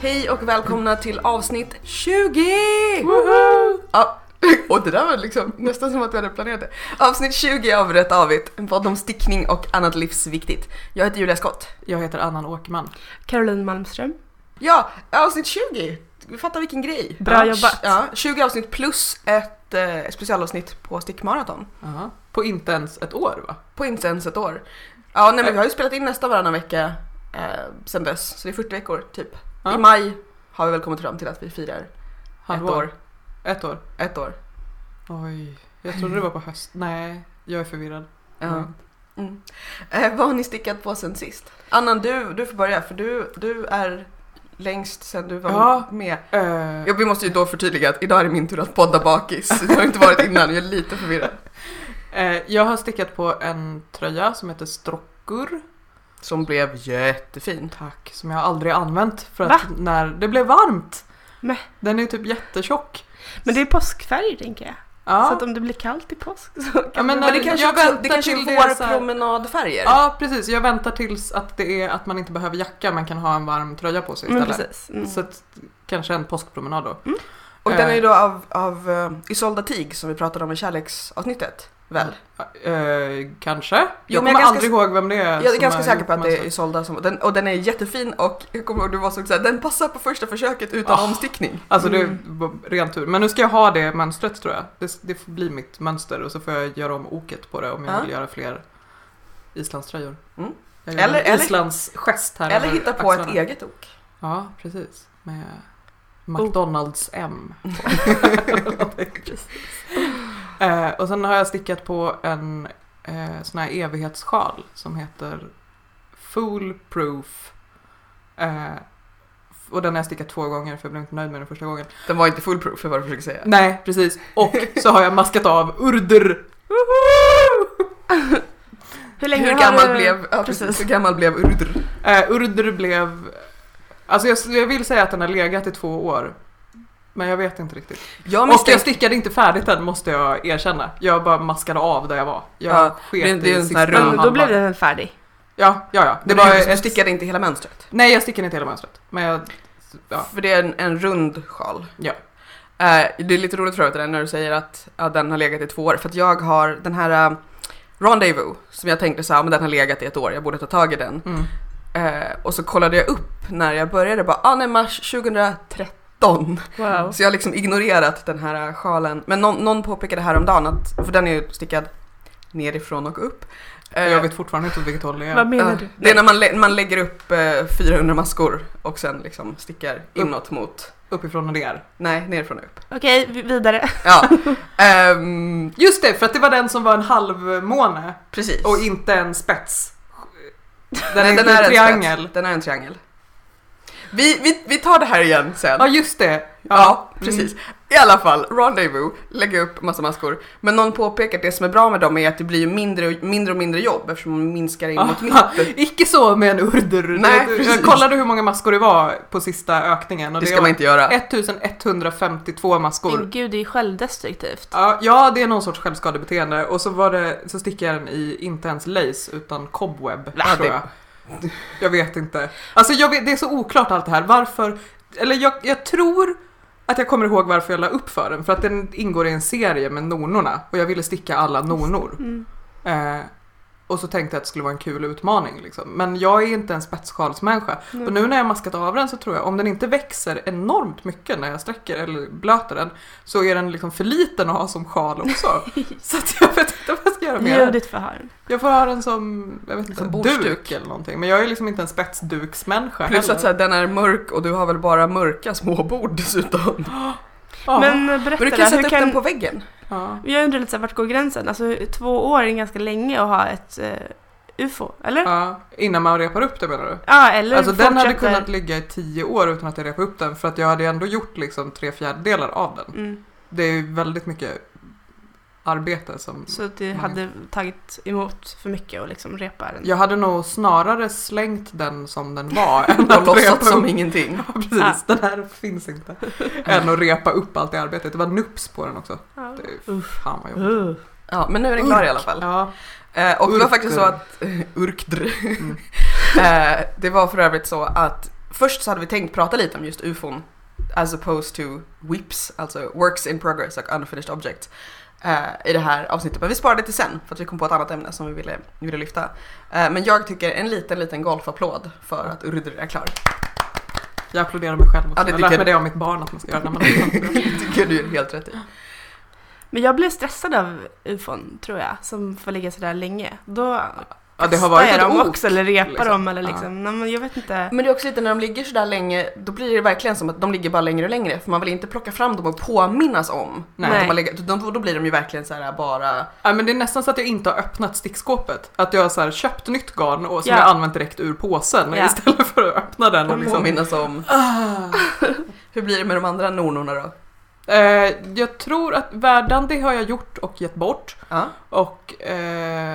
Hej och välkomna till avsnitt 20! Woho! Ja, och det där var liksom nästan som att vi hade planerat det. Avsnitt 20 av Rätt Avigt, en podd om stickning och annat livsviktigt. Jag heter Julia Skott. Jag heter Annan Åkerman. Caroline Malmström. Ja, avsnitt 20! Vi fattar vilken grej. Bra jobbat. Ja, 20 avsnitt plus ett eh, specialavsnitt på stickmaraton. Aha. På inte ens ett år va? På inte ens ett år. Ja, nej men vi har ju spelat in nästa varannan vecka eh, sen dess, så det är 40 veckor typ. Ja. I maj har vi väl kommit fram till att vi firar Halvår. ett år. Ett år. Ett år. Oj, jag trodde det var på höst. Nej, jag är förvirrad. Ja. Mm. Eh, vad har ni stickat på sen sist? Annan, du, du får börja för du, du är längst sen du var Ja. med. Eh, Ja, vi måste ju då förtydliga att idag är det min tur att podda bakis. Det har inte varit innan, jag är lite förvirrad. eh, jag har stickat på en tröja som heter Strockur. Som blev jättefin. Tack, som jag aldrig använt för att Va? när det blev varmt. Mäh. Den är typ jättetjock. Men det är påskfärger tänker jag. Så Ja, att om det blir kallt i påsk så kan Ja, men det Men det kanske, jag också, väntar det kanske till är det är så här- vårpromenadfärger. ja precis. Jag väntar tills att det är att man inte behöver jacka, man kan ha en varm tröja på sig Men istället. precis. Mm. Så att, kanske en påskpromenad då. Och Eh. den är ju då av, av uh, Isolda Tig som vi pratade om i kärleksavsnittet. Väl? Eh, kanske. jag men jag är kommer ganska aldrig ihåg vem det är. Jag är ganska har säker på att det är. Isolda som, den, och den är jättefin och jag kommer ihåg du var så såhär, den passar på första försöket utan Ah. omstickning. Alltså det Mm. var ren tur. Men nu ska jag ha det mönstret tror jag. Det, det får bli mitt mönster och så får jag göra om oket på det om jag Ja. vill göra fler islandströjor. Mm. Jag Eller- en eller- Islands gest här Eller hitta på ett axlarna. eget ok. Ja, precis. Med McDonalds M. eh, och sen har jag stickat på en eh, sån här evighetssjal som heter Foolproof. Eh, och den har jag stickat två gånger för jag blev inte nöjd med den första gången. Den var inte fullproof för vad du försöker säga. Nej, precis. Och så har jag maskat av urder. Hur länge Hur gammal du... blev, ja, precis. Precis. hur gammal blev Urdur? Eh, urder blev... Alltså jag, jag vill säga att den har legat i två år. Men jag vet inte riktigt. Jag Och jag stickade inte färdigt den måste jag erkänna. Jag bara maskade av där jag var. Jag Ja, det- det är en sån här rund- då blev den färdig? Ja, ja, ja. det var du stickade inte hela mönstret. Nej, jag stickade inte hela mönstret. Men jag... Ja. För det är en, en rund sjal. Ja. Eh, det är lite roligt för övrigt när du säger att ja, den har legat i två år. För att jag har den här uh, Rendezvous som jag tänkte så här, men den har legat i ett år, jag borde ta tag i den. Mm. Eh, och så kollade jag upp när jag började, bara ah, nej, mars 2013. Wow. Så jag har liksom ignorerat den här sjalen. Men någon, någon påpekade häromdagen att, för den är ju stickad nerifrån och upp. Eh, Jag vet fortfarande inte åt vilket håll det är. Vad menar du? det är när man, lä- man lägger upp eh, 400 maskor och sen liksom stickar inåt mot, Uppifrån och ner. nej nerifrån och upp. Okej, vi- vidare. Ja, ehm, Just det, för att det var den som var en halvmåne precis. och inte en spets. Den är Nej, är en en triangel. spets. Den är en triangel. Vi, vi, vi tar det här igen sen. Ja, just det. Ja, Mm. precis. I alla fall, Rendezvous, lägga upp massa maskor. Men någon påpekar att det som är bra med dem är att det blir ju mindre och mindre, och mindre jobb eftersom man minskar in mot Aha, mitten. Icke så med en urdur. Nej, precis. jag kollade hur många maskor det var på sista ökningen. Och Det det, ska man inte göra. 1152 maskor. Men gud, det är självdestruktivt. Ja, ja, det är någon sorts självskadebeteende. Och så, var det, så stickade jag den i inte ens lace utan cobweb. Ja, tror det- jag. vet inte. Alltså vet, det är så oklart allt det här. Varför? Eller jag, jag tror att jag kommer ihåg varför jag la upp för den. För att den ingår i en serie med nonorna. Och jag ville sticka alla nonor. Mm. Eh, och så tänkte jag att det skulle vara en kul utmaning. Liksom. Men jag är inte en spetssjalsmänniska. Och nu när jag maskat av den så tror jag, om den inte växer enormt mycket när jag sträcker eller blöter den, så är den liksom för liten att ha som sjal också. så jag vet inte göra får ha den. Jag får ha den som, jag vet inte, Som duk eller någonting. Men jag är liksom inte en spetsduksmänniska Plus att heller. så här, den är mörk och du har väl bara mörka småbord dessutom. Ja. Men eh, berätta Men du kan sätta upp kan... den på väggen. ja. Jag undrar lite så här, vart går gränsen? Alltså två år är ganska länge att ha ett eh, UFO, eller? Ja, ja, innan man repar upp det menar du? eller Alltså den hade fortsätter- kunnat ligga i tio år utan att jag repade upp den för att jag hade ändå gjort liksom tre fjärdedelar av den. Mm. Det är ju väldigt mycket arbete som... Så att det Man- hade tagit emot för mycket att liksom repa den. Jag hade nog snarare slängt den som den var än Och att repa som upp. ingenting. Ja, precis, Ah. den här finns inte. än att repa upp allt det arbetet. Det var nups på den också. Ja. Det är, fan vad jobbigt. Uh. Ja, men nu är den klar i alla fall. Ja, Eh, och det var faktiskt så att, urkdr. Mm. eh, det var för övrigt så att först så hade vi tänkt prata lite om just ufon as opposed to WIPs, alltså Works in Progress och Unfinished Objects i det här avsnittet. Men vi sparade det till sen för att vi kom på ett annat ämne som vi ville, ville lyfta. Eh, men jag tycker en liten, liten golfapplåd för att Urdur är klar. Jag applåderar mig själv också. Ja, det jag har lärt mig det av mitt barn att man ska göra när man är det tycker du är helt rätt i. Men jag blev stressad av ufon, tror jag, som får ligga sådär länge. Då Ja, det har varit ett dem ok. också, eller repar liksom. dem, eller Ja. liksom. Nej, men jag vet inte. Men det är också lite när de ligger sådär länge, då blir det verkligen som att de ligger bara längre och längre. För man vill inte plocka fram dem och påminnas om Nej. de har legat. Då, då blir de ju verkligen såhär bara... Ja, men det är nästan så att jag inte har öppnat stickskåpet. Att jag har så här köpt nytt garn och som Ja. jag använt direkt ur påsen Ja. istället för att öppna den och Och liksom... påminnas om. Ah. Hur blir det med de andra nornorna då? Eh, jag tror att Verdandi har jag gjort och gett bort. Ja, Och eh,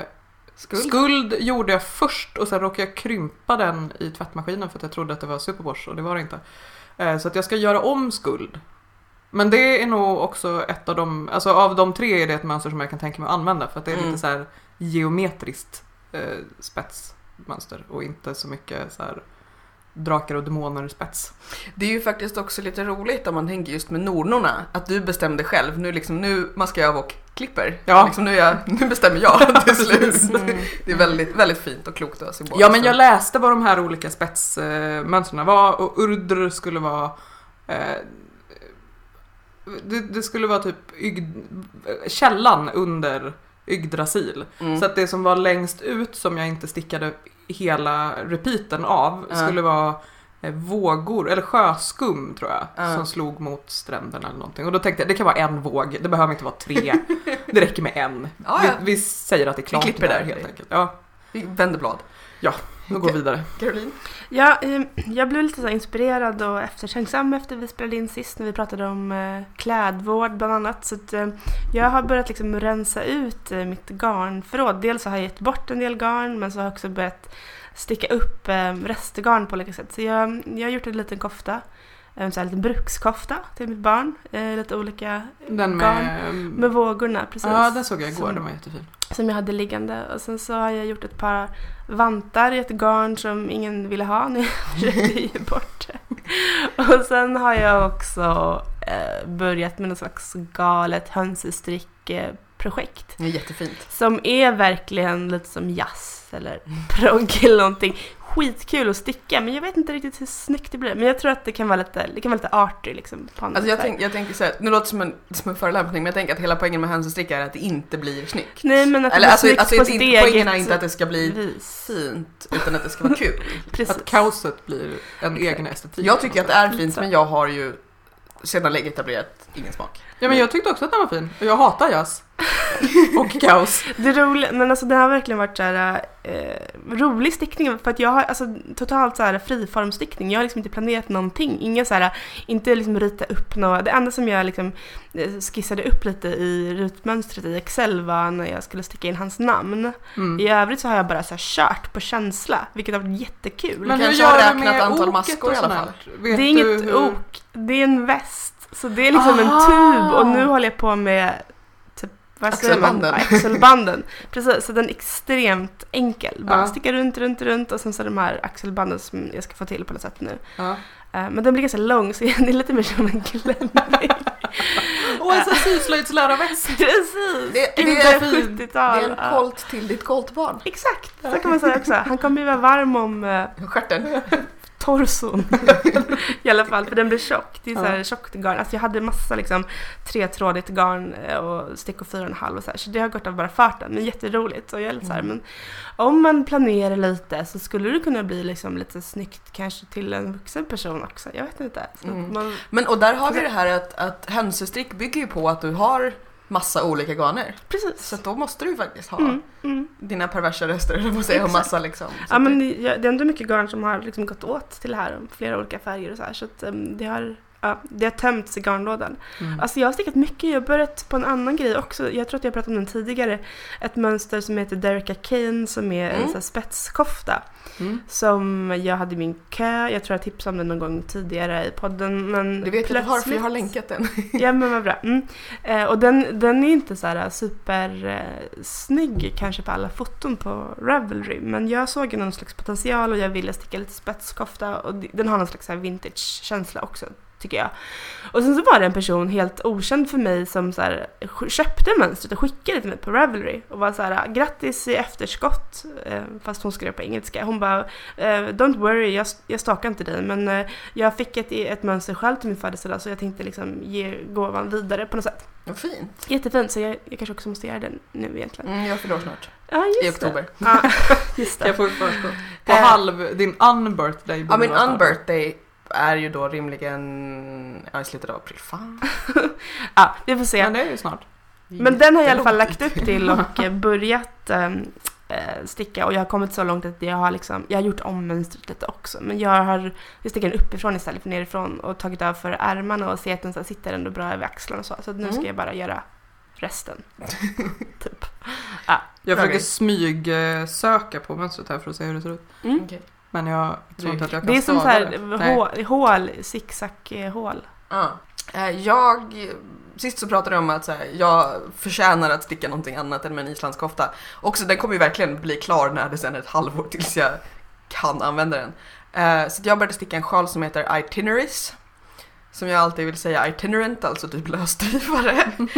skuld. skuld gjorde jag först och sen råkade jag krympa den i tvättmaskinen för att jag trodde att det var superwash och det var det inte. Eh, så att jag ska göra om skuld. Men det är nog också ett av de, alltså av de tre är det ett mönster som jag kan tänka mig att använda för att det är Mm. lite så här geometriskt eh, spetsmönster och inte så mycket så här drakar och demoner spets. Det är ju faktiskt också lite roligt om man tänker just med nornorna. Att du bestämde själv. Nu liksom, nu maskar jag av och klipper. Ja. Liksom, nu, jag, nu bestämmer jag till slut. Mm. Det är väldigt, väldigt fint och klokt och symboliskt. Ja men jag läste vad de här olika spetsmönstren var och Urdr skulle vara eh, det, det skulle vara typ källan under Yggdrasil. Mm. Så att det som var längst ut som jag inte stickade hela repeaten av Ja. skulle vara eh, vågor, eller sjöskum tror jag, Ja. som slog mot stränderna eller någonting. Och då tänkte jag, det kan vara en våg, det behöver inte vara tre. det räcker med en. Ja, ja. Vi, vi säger att det är klart klipper där. helt enkelt. Ja, Vi vänder blad. Nu går vi vidare. Caroline? Ja, eh, jag blev lite så inspirerad och eftertänksam efter vi spelade in sist när vi pratade om eh, klädvård bland annat. Så eh, jag har börjat liksom rensa ut eh, mitt garnförråd. Dels så har jag gett bort en del garn men så har jag också börjat sticka upp eh, restgarn på olika sätt. Så jag, jag har gjort en liten kofta, en sån här liten brukskofta till mitt barn. Eh, lite olika Den garn med... med vågorna precis. Ja, den såg jag igår, Som- den var jättefin. som jag hade liggande. Och sen så har jag gjort ett par vantar i ett garn som ingen ville ha när jag försökte ge bort det. Och sen har jag också eh, börjat med något slags galet hönsestrick-projekt. Det är jättefint. Som är verkligen lite som jazz eller progg eller någonting. Skitkul att sticka men jag vet inte riktigt hur snyggt det blir. Men jag tror att det kan vara lite, det kan vara lite arty liksom. På Alltså jag, tänk, jag tänker såhär, nu låter det som en, som en förolämpning men jag tänker att hela poängen med hönsestricka är att det inte blir snyggt. Nej men att det Eller blir alltså, snyggt alltså på inte, sitt poängen är inte att det ska bli vis. fint utan att det ska vara kul. Precis. Att kaoset blir en Exakt. egen estetik. Jag tycker att det är fint men jag har ju sedan länge etablerat ingen smak. Ja men jag tyckte också att den var fin. Och jag hatar jazz. och kaos. Det är roligt, men alltså det har verkligen varit så här, eh, rolig stickning för att jag har alltså totalt så här friformstickning. Jag har liksom inte planerat någonting. Inga så här, inte liksom rita upp något. Det enda som jag liksom eh, skissade upp lite i rutmönstret i Excel var när jag skulle sticka in hans namn. Mm. I övrigt så har jag bara så här kört på känsla, vilket har varit jättekul. Men hur kanske gör du räknat med antal maskor i alla fall. Vet det är inget hur- ok, det är en väst. Så det är liksom en Ah! tub och nu håller jag på med typ, vad säger man? Axelbanden. Axelbanden. Precis, så den är extremt enkel. Bara Ja. sticka runt, runt, runt och sen så de här axelbanden som jag ska få till på något sätt nu. Ja. Eh, Men den blir ganska lång så det är lite mer som en klänning. Och en sån syslöjdslärarväst. Precis! Det- det det är är. Det 70-tal. är en kolt till ditt koltbarn. Exakt, så kan man säga också. Han kommer ju vara varm om eh, Stjärten. Torson. I alla fall, för den blir tjock. Det är så här Ja. tjockt garn. Alltså jag hade massa liksom tretrådigt garn eh, och stickor fyra och en halv och så här. Så det har gått av bara farten. Men jätteroligt. Och jag är lite så här, Mm. men om man planerar lite så skulle det kunna bli liksom lite snyggt kanske till en vuxen person också. Jag vet inte. Mm. man, Men och där har vi det här att, att hönsestrick bygger ju på att du har massa olika garner. precis. Så då måste du faktiskt ha Mm, mm. dina perversa röster, eller vad Exakt. massa liksom. Ja men det, det är ändå mycket garn som har liksom gått åt till det här. Flera olika färger och så här. Så att, um, det har ja, det har tömts i garnlådan. Mm. Alltså jag har stickat mycket, jag har börjat på en annan grej också. Jag tror att jag pratat om den tidigare. Ett mönster som heter Dereka Kane som är en Mm. sån här spetskofta. Mm. Som jag hade i min kö, jag tror jag tipsade om den någon gång tidigare i podden. Men Det vet jag att du har för jag har plötsligt- länkat den. Ja men vad bra. Mm. Eh, och den, den är inte så här super eh, snygg kanske på alla foton på Ravelry. Men jag såg någon slags potential och jag ville sticka lite spetskofta och den har någon slags vintage-känsla också tycker jag. Och sen så var det en person helt okänd för mig som så här, köpte mönstret och skickade till mig på Ravelry och var så här grattis i efterskott eh, fast hon skrev på engelska. Hon bara eh, don't worry jag, jag stakar inte dig men eh, jag fick ett, ett mönster själv till min födelsedag så jag tänkte liksom ge gåvan vidare på något sätt. Vad fint. Jättefint så jag, jag kanske också måste göra den nu egentligen. Mm, jag fyller snart. Ja I just det. oktober. Ja, just Jag det. får förskott. På halv, din unbirthday. Ja, min unbirthday är ju då rimligen ja, i slutet av april. Fan. Ja, vi får se. Men det är ju snart. Men den har jag i alla fall lagt upp till och eh, börjat eh, sticka och jag har kommit så långt att jag har liksom, jag har gjort om mönstret lite också men jag har, jag stickar den uppifrån istället för nerifrån och tagit av för ärmarna och ser att den så sitter ändå bra över axlarna och så så nu ska Mm. jag bara göra resten. typ. Jag Bra försöker smygsöka på mönstret här för att se hur det ser ut. Mm. Okej. Men jag tror inte att jag kan Det är som så här hål, hål zigzag-hål. Ja. Eh, Jag, sist så pratade jag om att så här, jag förtjänar att sticka någonting annat än med en islandskofta. Också den kommer ju verkligen bli klar när det sen är ett halvår tills jag kan använda den. Eh, Så jag började sticka en sjal som heter Itineraries. Som jag alltid vill säga itinerant, alltså typ lösdrivare.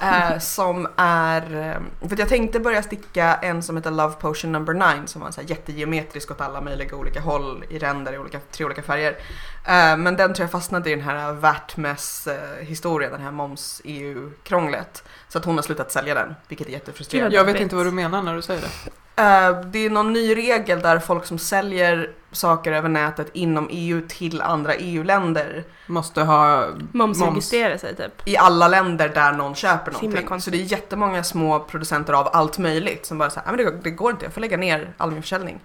Eh, som är, eh, för jag tänkte börja sticka en som heter Love Potion number 9 som var så här jättegeometrisk åt alla möjliga olika håll i ränder i olika, tre olika färger. Eh, men den tror jag fastnade i den här Vatmess-historien, den här moms-EU-krånglet. Så att hon har slutat sälja den, vilket är jättefrustrerande. Jag vet inte vad du menar när du säger det. Eh, det är någon ny regel där folk som säljer saker över nätet inom EU till andra EU-länder Måste ha Momsregistrera sig typ. i alla länder där någon köper någonting. Så det är jättemånga små producenter av allt möjligt som bara säger men det, det går inte, jag får lägga ner all min försäljning.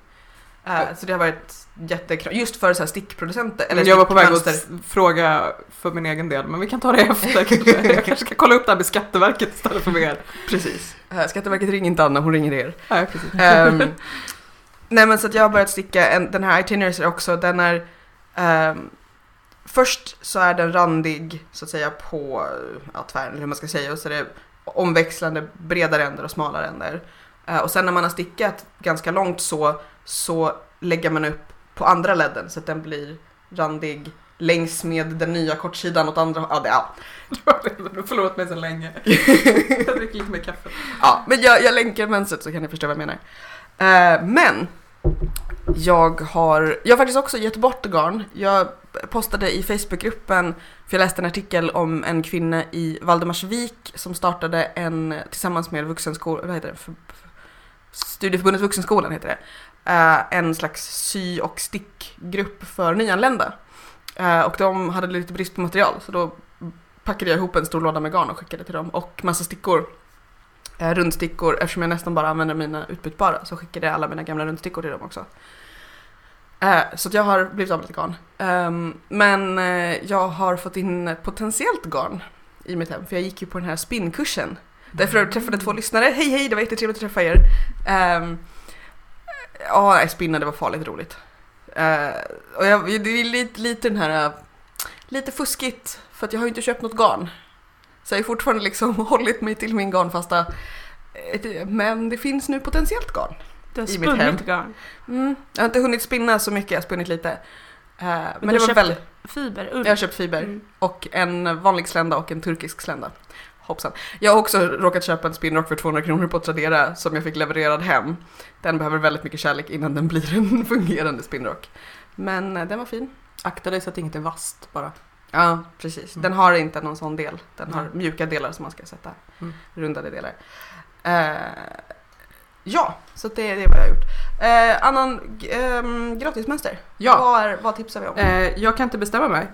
Eh, så det har varit jättekrångligt, just för så här stickproducenter. Eller jag var på väg att fråga för min egen del, men vi kan ta det efter. kanske. jag kanske ska kolla upp det här med Skatteverket istället för med er. Precis. Eh, Skatteverket ringer inte Anna, hon ringer er. Nej, precis. Ehm, nej men så att jag har börjat sticka, en, den här itineraries är också, den är ehm, Först så är den randig så att säga på ja, tvären eller hur man ska säga och så är det omväxlande breda ränder och smala ränder. Eh, och sen när man har stickat ganska långt så, så lägger man upp på andra ledden så att den blir randig längs med den nya kortsidan åt andra ja, det, ja. Du har förlorat mig så länge. Jag dricker lite mer kaffe. Ja, men jag, jag länkar mönstret så kan ni förstå vad jag menar. Eh, men jag har, jag har faktiskt också gett bort garn. Jag postade i Facebookgruppen, för jag läste en artikel om en kvinna i Valdemarsvik som startade en, tillsammans med vuxenskolan, vad heter det? För, Studieförbundet Vuxenskolan heter det. Eh, en slags sy och stickgrupp för nyanlända. Eh, och de hade lite brist på material så då packade jag ihop en stor låda med garn och skickade till dem och massa stickor Eh, rundstickor eftersom jag nästan bara använder mina utbytbara så skickade jag alla mina gamla rundstickor till dem också. Eh, så att jag har blivit av med lite garn. Ehm, men eh, jag har fått in potentiellt garn i mitt hem för jag gick ju på den här spinnkursen. Därför jag träffade två lyssnare. Hej hej, det var jättetrevligt att träffa er. Ehm, ja, spinna det var farligt roligt. Och jag, det är lite, lite den här, lite fuskigt för att jag har ju inte köpt något garn. Så jag har fortfarande liksom hållit mig till min garnfasta. Eh, Men det finns nu potentiellt garn. Du har I mitt hem. garn. Mm. Jag har inte hunnit spinna så mycket, jag har spunnit lite. Eh, men du det var väldigt... Fiber, ull. Jag har köpt fiber. Mm. Och en vanlig slända och en turkisk slända. Hoppsan. Jag har också råkat köpa en spinnrock för 200 kronor på Tradera som jag fick levererad hem. Den behöver väldigt mycket kärlek innan den blir en fungerande spinnrock. Men eh, den var fin. Akta dig så att inget är vasst bara. Ja, precis. Mm. Den har inte någon sån del. Den har mjuka delar som man ska sätta Mm. rundade delar. Eh, ja, så det, det är vad jag har gjort. Eh, annan ehm, gratismönster. Ja, Vad, är, vad tipsar vi om? eh, jag kan inte bestämma mig.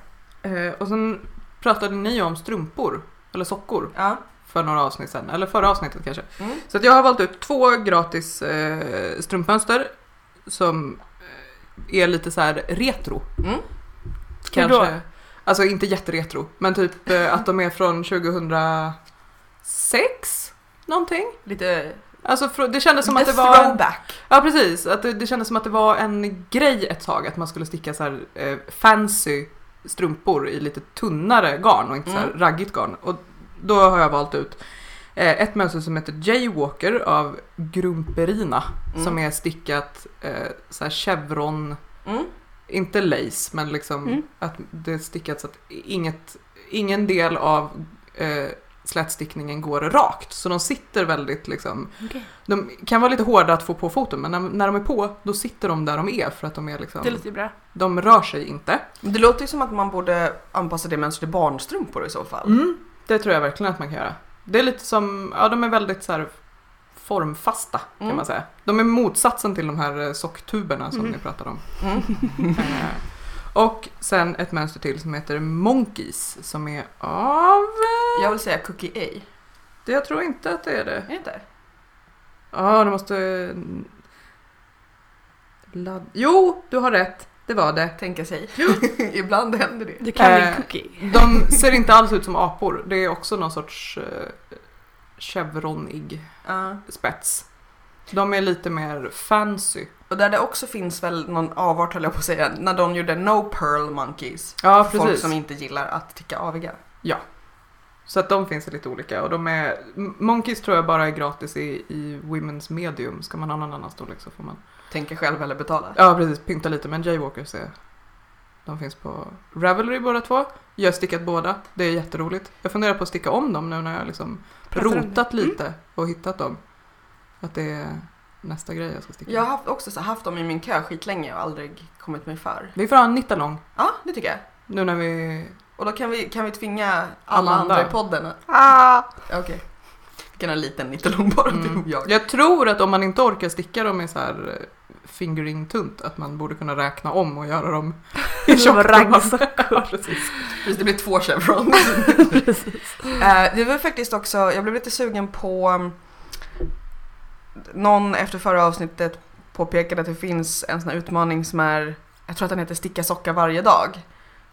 Eh, och sen pratade ni om strumpor, eller sockor, Ja. för några avsnitt sedan. Eller förra avsnittet kanske. Mm. Så att jag har valt ut två gratis eh, strumpmönster som eh, är lite så här retro. Mm. Hur då? Alltså inte jätteretro, men typ eh, att de är från 2006 någonting. Lite, Alltså det kändes som att det var... throwback. Ja precis, att det, det kändes som att det var en grej ett tag att man skulle sticka så här eh, fancy strumpor i lite tunnare garn och inte så här Mm. raggigt garn. Och då har jag valt ut eh, ett mönster som heter Jaywalker av Grumperina Mm. som är stickat eh, så här chevron, Mm. Inte lace men liksom Mm. att det är stickat så att inget, ingen del av eh, slätstickningen går rakt. Så de sitter väldigt liksom Okej. de kan vara lite hårda att få på foten men när, när de är på då sitter de där de är för att de är liksom, Det låter bra. de rör sig inte. Det låter ju som att man borde anpassa det mönstret till barnstrumpor i så fall. Mm, det tror jag verkligen att man kan göra. Det är lite som, ja de är väldigt så här formfasta kan Mm. man säga. De är motsatsen till de här eh, socktuberna som Mm. ni pratade om. Mm. Eh, och sen ett mönster till som heter Monkeys som är av... Jag vill säga Cookie A. Det, jag tror inte att det är det. Är det inte? Ja, det måste... Ladd... Jo, du har rätt. Det var det. Tänka sig. Ibland händer det. Det kan bli Eh, cookie. De ser inte alls ut som apor. Det är också någon sorts eh, chevronig Ja. spets. De är lite mer fancy. Och där det också finns väl någon avart höll jag på att säga, när de gjorde No Pearl Monkeys. Ja, Folk precis. som inte gillar att ticka aviga. Så att de finns i lite olika. Och de är... Monkeys tror jag bara är gratis i, i Women's Medium. Ska man ha någon annan storlek så får man... Tänker själv eller betala. Ja, precis. Pynta lite. Men Jaywalkers är... De finns på Ravelry båda två. Jag har stickat båda. Det är jätteroligt. Jag funderar på att sticka om dem nu när jag liksom. Rotat lite och hittat dem. Att det är nästa grej jag ska sticka. Jag har haft, också så, haft dem i min kö skitlänge och aldrig kommit mig för. Vi får ha en nittalong Ja, det tycker jag. nu när vi... Och då kan vi, kan vi tvinga alla Amanda. andra i podden. Ah! Okej. Vi kan ha en liten nittelång bara, du Mm. och jag. Jag tror att om man inte orkar sticka dem i så här eh, fingering tunt att man borde kunna räkna om och göra dem i raggsockor. Precis. Precis, det blir två chevrons. Eh, det var faktiskt också, jag blev lite sugen på um, någon efter förra avsnittet påpekade att det finns en sån här utmaning som är, jag tror att den heter sticka socka varje dag.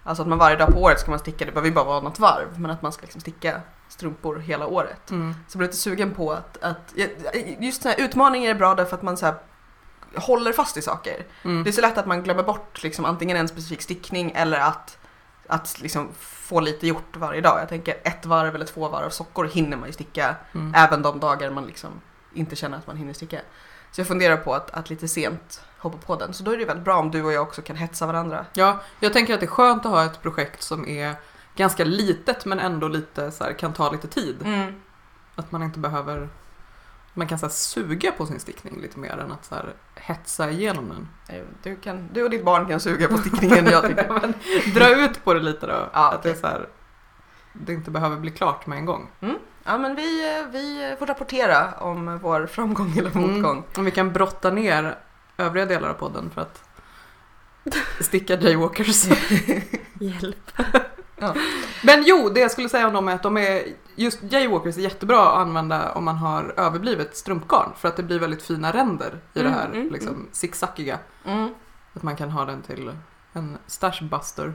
Alltså att man varje dag på året ska man sticka, det behöver ju bara vara något varv, men att man ska liksom sticka strumpor hela året. Mm. Så jag blev lite sugen på att, att just såna här utmaningar är bra därför att man så här håller fast i saker. Mm. Det är så lätt att man glömmer bort liksom, antingen en specifik stickning eller att, att liksom, få lite gjort varje dag. Jag tänker ett varv eller två varv sockor hinner man ju sticka Mm. även de dagar man liksom inte känner att man hinner sticka. Så jag funderar på att, att lite sent hoppa på den. Så då är det väldigt bra om du och jag också kan hetsa varandra. Ja, jag tänker att det är skönt att ha ett projekt som är ganska litet men ändå lite så här, kan ta lite tid. Mm. Att man inte behöver man kan så suga på sin stickning lite mer än att så hetsa igenom den. Du, kan, du och ditt barn kan suga på stickningen jag tycker. Men dra ut på det lite då. Ja, att det, är så här, det inte behöver bli klart med en gång. Ja men vi, vi får rapportera om vår framgång eller motgång. Om vi kan brotta ner övriga delar av podden för att sticka jaywalkers. Hjälp. Men jo, det jag skulle säga om dem är att de är, just jaywalkers är jättebra att använda om man har överblivet strumpgarn för att det blir väldigt fina ränder i det Mm, här mm, liksom zigzackiga. Mm. Att man kan ha den till en stashbuster.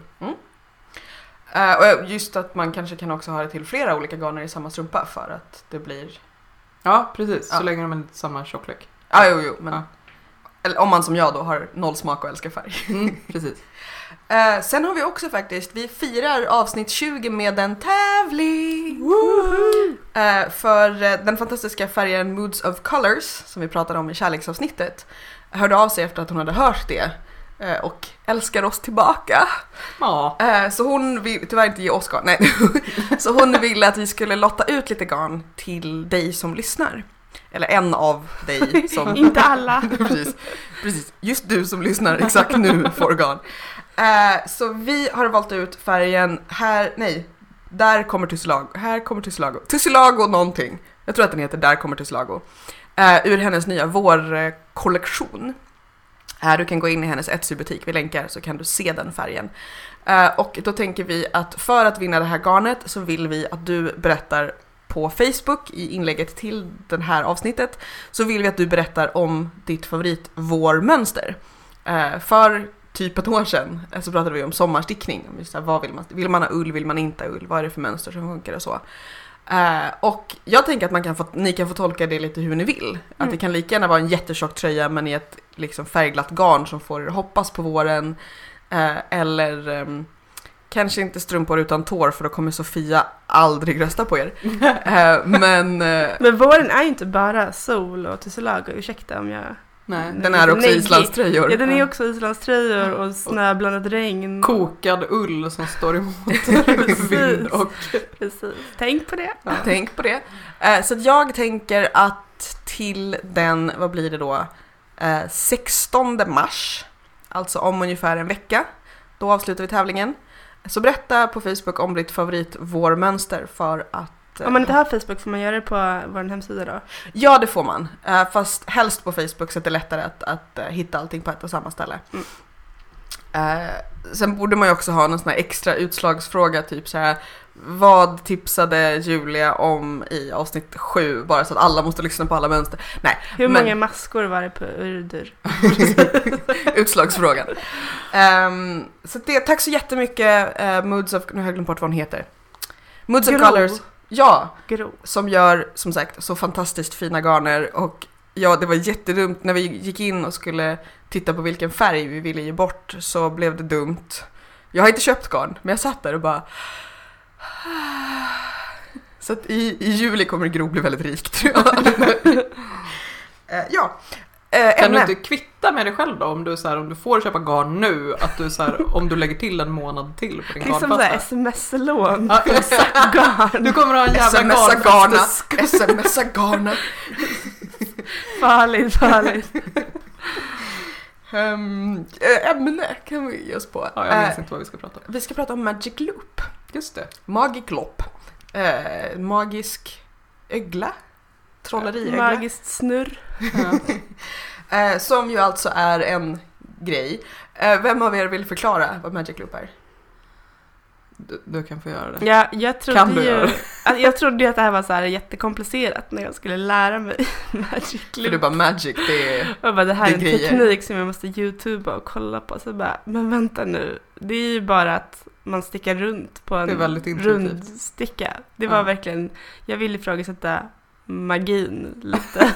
Eh, och just att man kanske kan också ha det till flera olika garner i samma strumpa för att det blir... Ja, precis. Ja. Så länge de är lite samma tjocklek. Ja, jo, jo, men... Ja. Eller om man som jag då har noll smak och älskar färg. Mm, precis. Eh, sen har vi också faktiskt, vi firar avsnitt 20 med en tävling! Eh, för eh, den fantastiska färgen Moods of Colors, som vi pratade om i kärleksavsnittet, hörde av sig efter att hon hade hört det eh, och älskar oss tillbaka. Ja. Eh, Så hon vill tyvärr inte ge oss garn, nej. Så hon ville att vi skulle lotta ut lite garn till dig som lyssnar. Eller en av dig som... Inte alla. precis, precis, just du som lyssnar exakt nu får garn. Eh, Så vi har valt ut färgen här, nej, där kommer Tussilago, här kommer Tussilago, Tussilago någonting. Jag tror att den heter Där kommer Tussilago. Eh, ur hennes nya vårkollektion. Eh, du kan gå in i hennes Etsy-butik, vi länkar så kan du se den färgen. Eh, och då tänker vi att för att vinna det här garnet så vill vi att du berättar på Facebook i inlägget till det här avsnittet så vill vi att du berättar om ditt favorit vårmönster. Eh, för typ ett år sedan eh, så pratade vi om sommarstickning. Om just här, vad vill, man, vill man ha ull, vill man inte ha ull, vad är det för mönster som funkar och så. Eh, och jag tänker att man kan få, ni kan få tolka det lite hur ni vill. Att Mm. det kan lika gärna vara en jättetjock tröja men i ett liksom, färgglatt garn som får er att hoppas på våren. Eh, eller ehm, kanske inte strumpor utan tår för då kommer Sofia aldrig rösta på er. Eh, men Men våren är ju inte bara sol och tussilago, ursäkta om jag... Nej. den är också islandströjor. Ja, den är också islandströjor och snöblandat regn. Kokad ull som står emot vind och... Precis. Tänk på det. Ja. Tänk på det. Eh, så jag tänker att till den, vad blir det då, eh, 16 mars, alltså om ungefär en vecka, då avslutar vi tävlingen. Så berätta på Facebook om ditt favorit vårmönster för att... Om man inte har Facebook får man göra det på vår hemsida då. Ja, det får man. Eh, fast helst på Facebook så att det är lättare att, att eh, hitta allting på ett och samma ställe. Mm. Eh, sen borde man ju också ha någon sån här extra utslagsfråga, typ så här. Vad tipsade Julia om i avsnitt 7? Bara så att alla måste lyssna på alla mönster. Nej, Hur Men- många maskor var det på Urdur? utslagsfrågan. Ehm, så det, tack så jättemycket uh, Moods of, nu har jag glömt bort vad hon heter. Moods of Grå. Colors. Ja, Grå. som gör som sagt så fantastiskt fina garner och ja, det var jättedumt när vi gick in och skulle titta på vilken färg vi ville ge bort så blev det dumt. Jag har inte köpt garn, men jag satt där och bara så att i, i juli kommer Gro bli väldigt rik tror jag. Eh, ja, Eh, Kan du ämne. inte kvitta med dig själv då om du, så här, om du får köpa garn nu, att du så här, om du lägger till en månad till på din Det är som såhär garnpasta? sms-lån. Garn. Du kommer ha en jävla Smsa garna, smsa garna. Farligt, farligt. Um, ämne kan vi ge oss på. Ja, jag minns Eh, inte vad vi ska prata om. vi ska prata om Magic Loop. Just det. Magic Loop. Eh, magisk ögla. Trolleriögla. Magiskt snurr. Ja. Eh, som ju alltså är en grej. Eh, vem av er vill förklara vad Magic Loop är? Du, du kan få göra det. Ja, jag trodde Kan du ju göra det? att jag trodde ju att det här var så här jättekomplicerat när jag skulle lära mig Magic För du Loop. bara Magic, det är... Jag bara, det här det är en grejer. teknik som jag måste youtuba och kolla på. Så bara, men vänta nu. Det är ju bara att man stickar runt på en rundsticka. Det var Ja. verkligen, jag vill ifrågasätta magin lite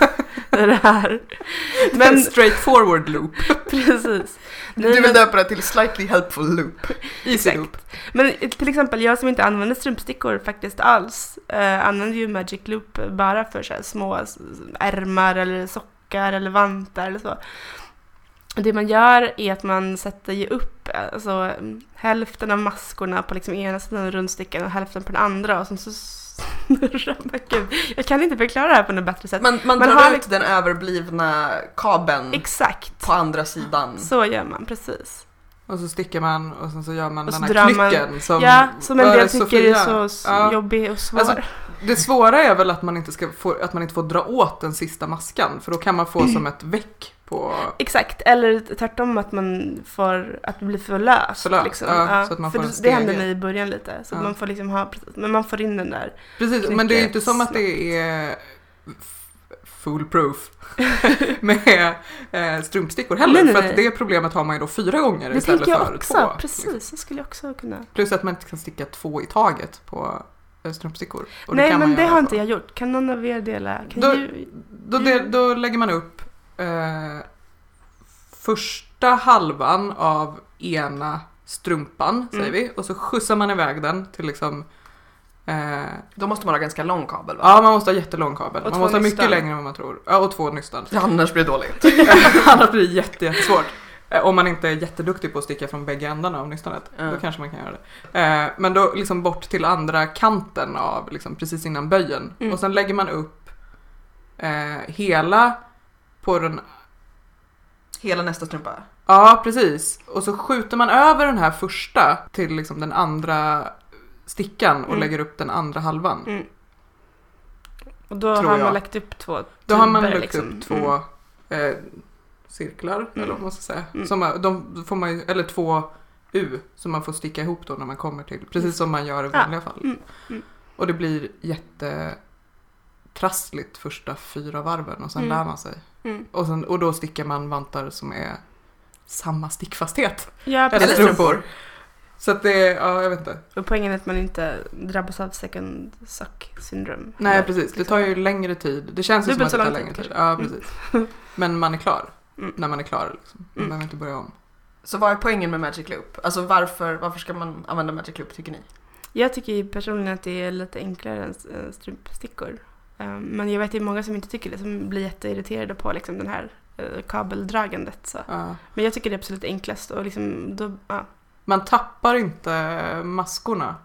i det här. Men Men straight forward loop. precis. Nej, Du vill men- döpa det till Slightly Helpful Loop. Easy Exakt. loop. Men till exempel jag som inte använder strumpstickor faktiskt alls eh, använder ju Magic Loop bara för så här små ärmar eller sockar eller vantar eller så. Det man gör är att man sätter ju upp alltså, hälften av maskorna på liksom ena sidan av rundstickan och hälften på den andra och sen så Gud, Jag kan inte förklara det här på något bättre sätt. Man, man Man drar har ut den överblivna kabeln Exakt, på andra sidan. så gör man precis. Och så stickar man och sen så gör man Och den så här drar man- knycken som ja, som en del tycker är Sofia? så s- Ja. jobbig och svår. Alltså, Det svåra är väl att man inte, ska få, att man inte får dra åt den sista maskan för då kan man få som ett väck på Exakt, eller tvärtom att man får, att det blir för löst. För löst, liksom. ja, så att man för får det, det hände mig i början lite. Så att Ja. man får liksom ha, men man får in den där. Precis, men det är ju inte som att det är foolproof med eh, strumpstickor heller. Nej, nej, för nej. att det problemet har man ju då fyra gånger Det istället tänker jag för också, två. precis. liksom. Det skulle jag också kunna. Plus att man inte kan sticka två i taget på strumpstickor. Och Nej, men det har på- inte jag gjort. Kan någon av er dela? Kan Då- ju, Då, det, då lägger man upp eh, första halvan av ena strumpan, säger Mm. vi. Och så skjutsar man iväg den till liksom eh, Då måste man ha ganska lång kabel va? Ja, man måste ha jättelång kabel. Och man måste ha mycket nystan. längre än vad man tror. Ja, och två nystan. Annars blir det dåligt. Annars blir det jätte, jättesvårt. Eh, Om man inte är jätteduktig på att sticka från bägge ändarna av nystanet. Ja. Då kanske man kan göra det. Eh, men då liksom bort till andra kanten av, liksom precis innan böjen. Mm. Och sen lägger man upp eh, hela på den Hela nästa strumpa. Ja, precis. Och så skjuter man över den här första till liksom den andra stickan och Mm. lägger upp den andra halvan. mm. Och då har man lagt upp två Då har man lagt liksom. upp två eh, cirklar, eller vad man ska säga. Mm. Som, man- de får man eller två U som man får sticka ihop då när man kommer till. Precis som man gör i Ja. vanliga fall. Mm. Mm. Och det blir jättetrassligt första fyra varven och sen Mm. lär man sig. Mm. Och, sen, och då stickar man vantar som är samma stickfasthet. Ja, Eller strumpor. Så att det, ja jag vet inte. Och poängen är att man inte drabbas av second suck syndrom. Nej precis, det tar ju längre tid. Det känns ju som att det tar längre tid, tid. Ja precis. Men man är klar. Mm. När man är klar liksom. Man Mm. behöver inte börja om. Så vad är poängen med Magic Loop? Alltså varför, varför ska man använda Magic Loop tycker ni? Jag tycker personligen att det är lite enklare än strumpstickor. Um, men jag vet ju många som inte tycker det, som blir jätteirriterade på liksom den här uh, kabeldragandet. Så. Ja. Men jag tycker det är absolut enklast och liksom då, ja. Man tappar inte maskorna.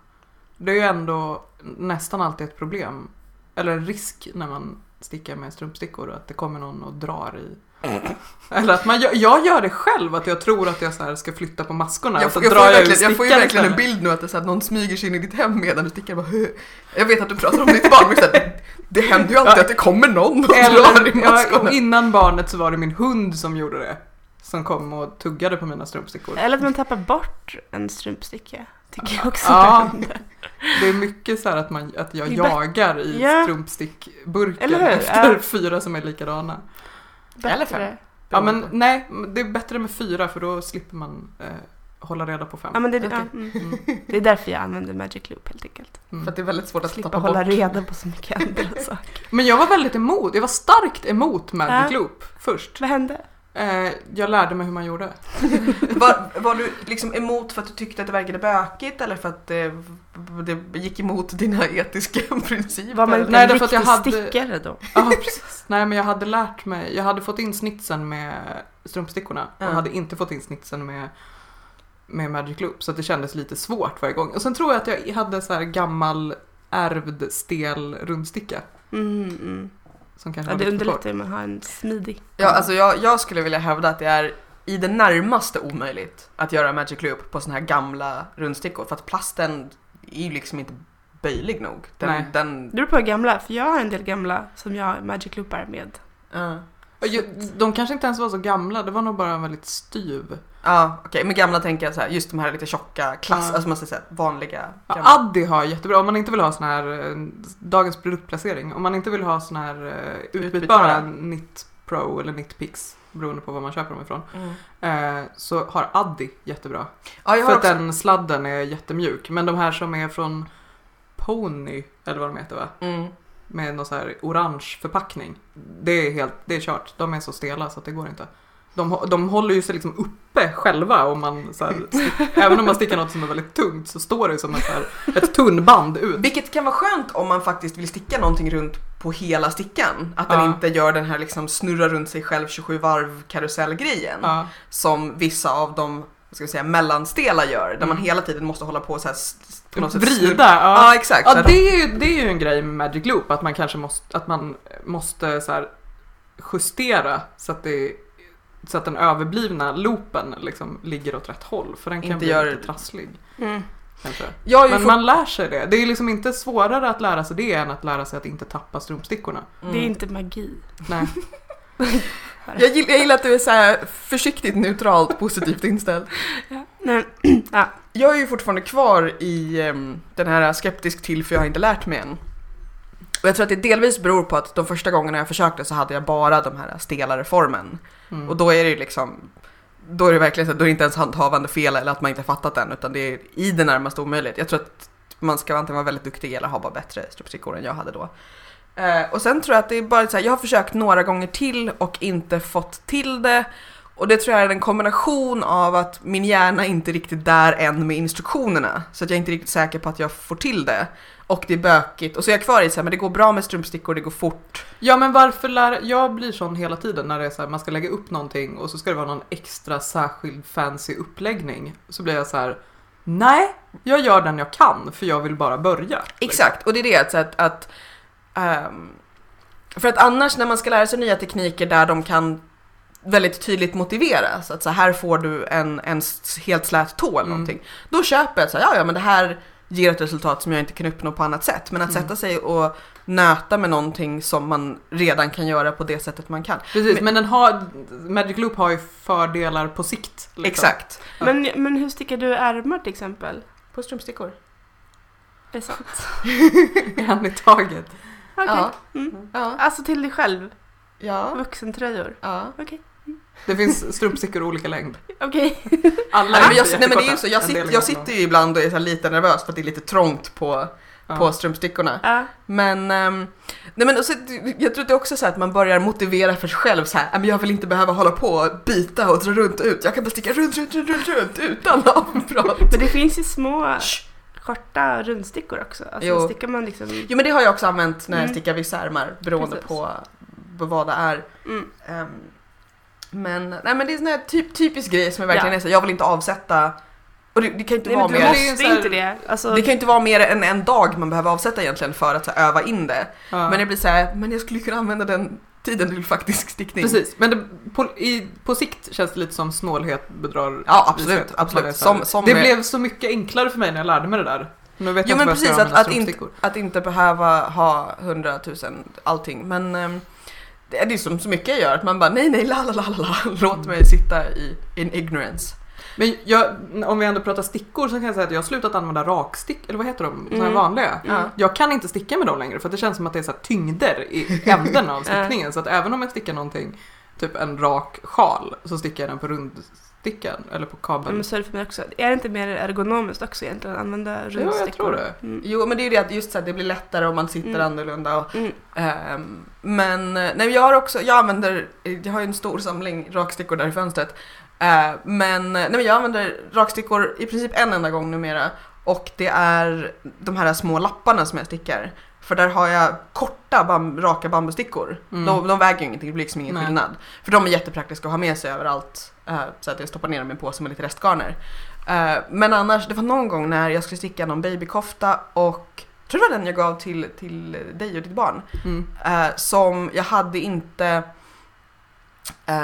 Det är ju ändå nästan alltid ett problem. Eller en risk när man stickar med strumpstickor. Att det kommer någon och drar i. Eller att man gör, jag gör det själv. Att jag tror att jag så här ska flytta på maskorna. Jag och så får, jag, får ju ur verkligen, jag får ju verkligen en bild nu att det är så att någon smyger sig in i ditt hem medan du stickar. Bara, jag vet att du pratar om ditt barn men så här, det, händer ju alltid Ja. att det kommer någon och drar i Eller, ja, maskorna. och innan barnet så var det min hund som gjorde det. Som kom och tuggade på mina strumpstickor. Eller att man tappar bort en strumpsticka. Tycker jag också Ja. Det är mycket så här att, man, att jag jagar i Ja. strumpstickburken efter Ja. fyra som är likadana. Eller fem. Bättre. Ja men nej, det är bättre med fyra för då slipper man eh, hålla reda på fem. Ja, men det, Okej. ja, mm. Mm. det är därför jag använder Magic Loop helt enkelt. Mm. För att det är väldigt svårt att Slippa tappa hålla bort. reda på så mycket andra saker. Men jag var väldigt emot, jag var starkt emot Magic Ja. Loop först. Vad hände? Eh, jag lärde mig hur man gjorde. Var, var du liksom emot för att du tyckte att det verkade bökigt eller för att det, det gick emot dina etiska principer? Var man Nej, en därför att riktig jag hade- stickare då? Ja precis. Nej men jag hade lärt mig, jag hade fått in snitsen med strumpstickorna och Ja. hade inte fått in snitsen med, med Magic Loop så det kändes lite svårt varje gång. Och sen tror jag att jag hade så här gammal ärvd stel rundsticka Mm, mm. Som kanske Ja, det underlättar ju om man har en smidig. Ja, alltså jag, jag skulle vilja hävda att det är i det närmaste omöjligt att göra Magic Loop på såna här gamla rundstickor för att plasten är ju liksom inte böjlig nog. Den, Nej. den, Det beror på hur gamla, för jag har en del gamla som jag Magic Loopar med. ja. De kanske inte ens var så gamla, det var nog bara en väldigt styv. Ja, okej, men gamla tänker jag så här, just de här lite tjocka, klass, Ja. alltså man ska säga vanliga. Ja, gamla. Addi har jättebra, om man inte vill ha sån här, eh, dagens produktplacering, om man inte vill ha sån här eh, utbytbara Utbytbara. Knit Pro eller Knit Pix, beroende på var man köper dem ifrån, Mm. eh, så har Addi jättebra. Ja, jag För att den sladden är jättemjuk. Men de här som är från Pony, eller vad de heter va? mm. Med någon så här orange förpackning. Det är helt, det är kört. De är så stela så att det går inte. De, de håller ju sig liksom uppe själva om man så här, även om man stickar något som är väldigt tungt så står det som ett, så här, ett tunnband ut. Vilket kan vara skönt om man faktiskt vill sticka någonting runt på hela stickan. Att den Ja. inte gör den här liksom snurra runt sig själv 27 varv karusellgrejen. Ja. Som vissa av de ska vi säga, mellanstela gör. Där man Mm. hela tiden måste hålla på så här, på något sätt Vrida. snurra. Ja. Ja exakt. Ja, det är, ju, det är ju en grej med Magic Loop, att man kanske måste, att man måste så här justera så att, det, så att den överblivna loopen liksom ligger åt rätt håll. För den kan Inte bli gör- lite trasslig. Mm. Men fått- man lär sig det. Det är liksom inte svårare att lära sig det än att lära sig att inte tappa strumpstickorna. Mm. Det är inte magi. Nej. jag, gillar, jag gillar att du är så försiktigt neutralt positivt inställd. Nej, ja. Jag är ju fortfarande kvar i em, den här skeptisk till för jag har inte lärt mig än. Och jag tror att det delvis beror på att de första gångerna jag försökte så hade jag bara de här stelare formen. Mm. Och då är det ju liksom då är det verkligen så att då är det inte ens handhavande fel eller att man inte fattat den utan det är i det närmaste omöjligt. Jag tror att man ska antingen vara väldigt duktig eller ha bara bättre strumpstickor än jag hade då. Eh, och sen tror jag att det är bara så här, jag har försökt några gånger till och inte fått till det. Och det tror jag är en kombination av att min hjärna inte riktigt där än med instruktionerna. Så att jag är inte riktigt säker på att jag får till det. Och det är bökigt. Och så är jag kvar i så här, men det går bra med strumpstickor, det går fort. Ja men varför lär... Jag blir sån hela tiden när det är så här, man ska lägga upp någonting och så ska det vara någon extra särskild fancy uppläggning. Så blir jag så här. Nej, jag gör den jag kan för jag vill bara börja. Exakt, och det är det att, att, att ehm, för att annars när man ska lära sig nya tekniker där de kan väldigt tydligt motivera, så att så här får du en, en helt slät tå eller Mm. någonting. Då köper jag att så här, ja, ja men det här ger ett resultat som jag inte kan uppnå på annat sätt. Men att Mm. sätta sig och nöta med någonting som man redan kan göra på det sättet man kan. Precis, Men- men, den har... Magic Loop har ju fördelar på sikt. liksom. Exakt. Ja. Men, men hur stickar du ärmar till exempel? På strumpstickor. Är det sant? En i taget. Okej. Ja. Mm. Ja. Alltså till dig själv? Ja. Vuxentröjor? ja. Okej. Det finns strumpstickor olika längd. Okej. Alla Nej, men jag, nej men det är ju så, jag, sitter, jag sitter ju ibland och är så här lite nervös för att det är lite trångt på, Ja. på strumpstickorna. Ja. Men, ehm, nej men också, jag tror att det är också så här att man börjar motivera för sig själv så här, "Nej, men jag vill inte behöva hålla på och byta och dra runt ut, jag kan bara sticka runt, runt, runt, runt, runt utan avbrott. Men det finns ju små korta rundstickor också. Alltså Jo. stickar man liksom... Jo men det har jag också använt när jag Mm. stickar vissa ärmar beroende på, på vad det är. Mm. Ehm, men, nej men det är sån här typ, typisk grej som jag verkligen Ja. är så, jag vill inte avsätta och det, det kan inte Nej vara mer måste här- inte det. Alltså, det kan inte vara mer än en dag man behöver avsätta egentligen för att så här, öva in det. Ja. Men det blir så här, men jag skulle kunna använda den tiden till faktisk stickning. Precis, men det, på, i, på sikt känns det lite som snålhet bedrar Ja, absolut, vishet. Absolut. är Som- som det med- blev så mycket enklare för mig när jag lärde mig det där. Nu vet Jo jag men precis, att, att, inte, att inte behöva ha hundratusen allting. Men ehm, det är det som så mycket jag gör, att man bara nej nej la la la la, låt mig sitta i in ignorance. Men jag, om vi ändå pratar stickor så kan jag säga att jag har slutat använda rakstick, eller vad heter de? Såna här Mm. vanliga. Ja. Jag kan inte sticka med dem längre för att det känns som att det är så här tyngder i änden av stickningen. så att även om jag stickar någonting, typ en rak sjal, så stickar jag den på rundstickan eller på kabel. men så är det för mig också. Är det inte mer ergonomiskt också egentligen att använda Jo, rundstickor? jag tror det. Mm. Jo men det är ju det att just så här, det blir lättare om man sitter Mm. annorlunda. Och, Mm. ehm, men nej, jag har också, jag använder, jag har ju en stor samling rakstickor där i fönstret. Eh, men, nej, men jag använder rakstickor i princip en enda gång numera. Och det är de här små lapparna som jag stickar. För där har jag korta bam, raka bambustickor. Mm. De, de väger ju ingenting, det blir liksom ingen Nej. skillnad. För de är jättepraktiska att ha med sig överallt. eh, så att jag stoppar ner dem i en påse med lite restgarner. Eh, men annars, det var någon gång när jag skulle sticka någon babykofta och jag tror det var den jag gav till, till dig och ditt barn. Mm. Som jag hade inte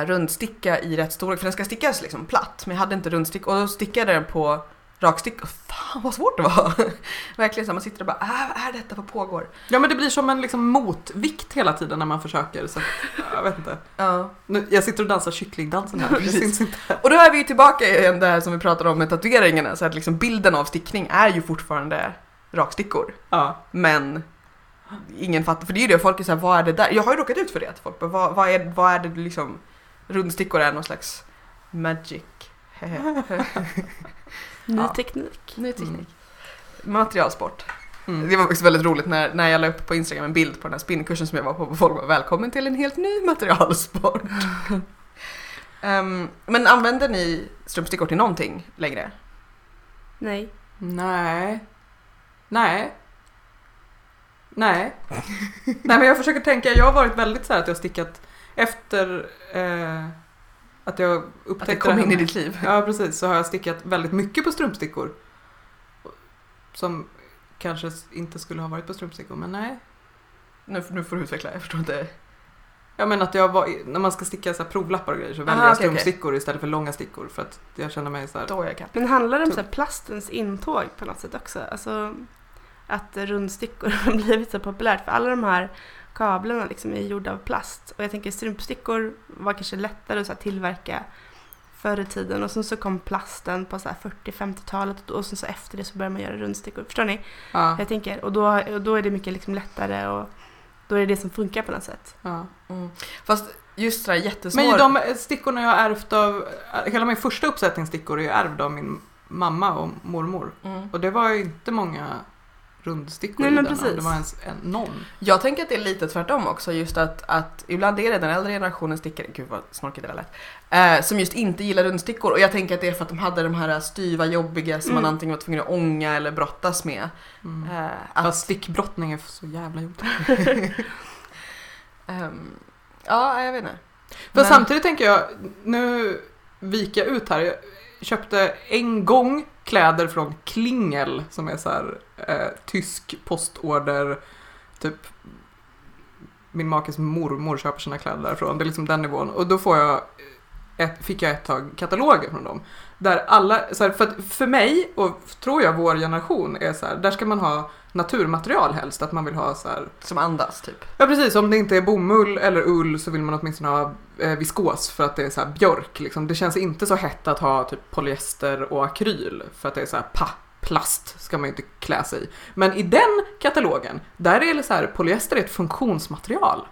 rundsticka i rätt storlek, för den ska stickas liksom platt. Men jag hade inte rundsticka och då stickade jag den på rakstick. Och fan vad svårt det var! Verkligen så här, man sitter och bara, äh, är detta, vad pågår? Ja men det blir som en liksom motvikt hela tiden när man försöker. Så att, jag vet inte. Ja. Nu, jag sitter och dansar kycklingdansen här. Precis. syns inte. Och då är vi ju tillbaka igen där som vi pratade om med tatueringarna, så att liksom bilden av stickning är ju fortfarande rakstickor. Ja. Men ingen fattar, för det är ju det folk är såhär, vad är det där? Jag har ju råkat ut för det, att folk bara, vad, vad, är, vad är det du liksom, rundstickor är någon slags magic. Ny Ja. teknik. Ny teknik. Mm. Materialsport. Mm. Det var också väldigt roligt när, när jag la upp på Instagram en bild på den här spinnkursen som jag var på folk var välkommen till en helt ny materialsport. Ehm, men använder ni strumpstickor till någonting längre? Nej. Nej. Nej. Nej. Nej men jag försöker tänka, jag har varit väldigt så här att jag har stickat efter eh, att jag upptäckte Att det kom här in i ditt liv? Ja precis, så har jag stickat väldigt mycket på strumpstickor. Som kanske inte skulle ha varit på strumpstickor, men nej. Nu, nu får du utveckla, jag förstår inte. Jag menar att jag var, när man ska sticka så här provlappar och grejer så väljer Aha, jag okej, okej. strumpstickor istället för långa stickor för att jag känner mig så här. Då jag katt. Men handlar det om så här plastens intåg på något sätt också? Alltså att rundstickor har blivit så populärt för alla de här kablarna liksom är gjorda av plast. Och jag tänker strumpstickor var kanske lättare att så här tillverka förr i tiden och sen så kom plasten på så här 40-50-talet och sen så efter det så började man göra rundstickor. Förstår ni? Ja, Jag tänker, och då, och då är det mycket liksom lättare och då är det det som funkar på något sätt. ja. Mm. Fast just det där jättesmå... Men de stickorna jag har ärvt av, hela min första uppsättning stickor är ju ärvd av min mamma och mormor. Mm. Och det var ju inte många rundstickor Nej, i men den, precis. det var ens en, någon. Jag tänker att det är lite tvärtom också, just att, att ibland är det den äldre generationen stickare, gud vad snorkigt det lät, eh, som just inte gillar rundstickor. Och jag tänker att det är för att de hade de här styva, jobbiga som Mm. man antingen var tvungen att ånga eller brottas med. Mm. Eh, Fast att, stickbrottning är så jävla jobbigt. ehm, ja, jag vet inte. För Men- samtidigt tänker jag, nu viker jag ut här. Jag köpte en gång kläder från Klingel som är så här eh, tysk postorder. Typ min makes mormor köper sina kläder därifrån. Det är liksom den nivån. Och då får jag ett, fick jag ett tag kataloger från dem. Där alla, så här, för, att för mig och tror jag vår generation är så här, där ska man ha naturmaterial helst. Att man vill ha så här, Som andas typ. Ja precis, om det inte är bomull eller ull så vill man åtminstone ha eh, viskos för att det är så här björk. Liksom. Det känns inte så hett att ha typ polyester och akryl för att det är så här pa, plast ska man ju inte klä sig i. Men i den katalogen, där är det så här, polyester är ett funktionsmaterial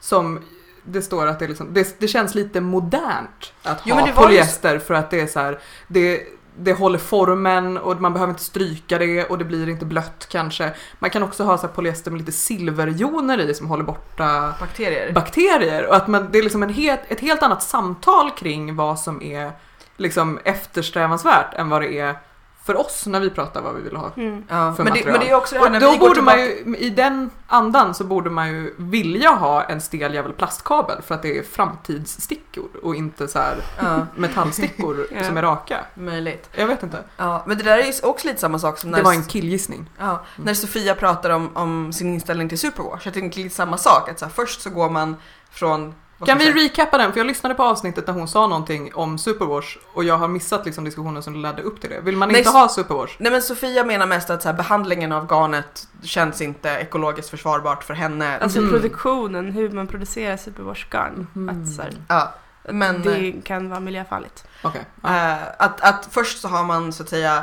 som det står att det, liksom, det, det känns lite modernt att Jo, ha polyester för att det är så här, det, det håller formen och man behöver inte stryka det och det blir inte blött kanske. Man kan också ha så polyester med lite silverjoner i som håller borta Bakterier. bakterier och att man, det är liksom en helt, ett helt annat samtal kring vad som är liksom eftersträvansvärt än vad det är för oss när vi pratar vad vi vill ha. Mm. ja. för men, det, material. men det är också det här Och när då vi går borde man ju, i den andan så borde man ju vilja ha en stel jävel plastkabel för att det är framtidsstickor och inte så här Ja, metallstickor Ja. som är raka. möjligt. Jag vet inte. Ja, men det där är ju också lite samma sak som när, Det var en killgissning. ja, när Sofia pratar om, om sin inställning till Superwash. Jag tänker lite samma sak. Att så här, först så går man från... Kan vi recappa den? För jag lyssnade på avsnittet där hon sa någonting om superwash och jag har missat liksom diskussionen som ledde upp till det. Vill man Nej, inte ha superwash? Nej men Sofia menar mest att så här, behandlingen av garnet känns inte ekologiskt försvarbart för henne. Alltså Mhm. produktionen, hur man producerar superwash-garn. Mhm. Att, så här, Ja, men... det kan vara miljöfarligt. Okej. Ja. Eh, att, att först så har man så att säga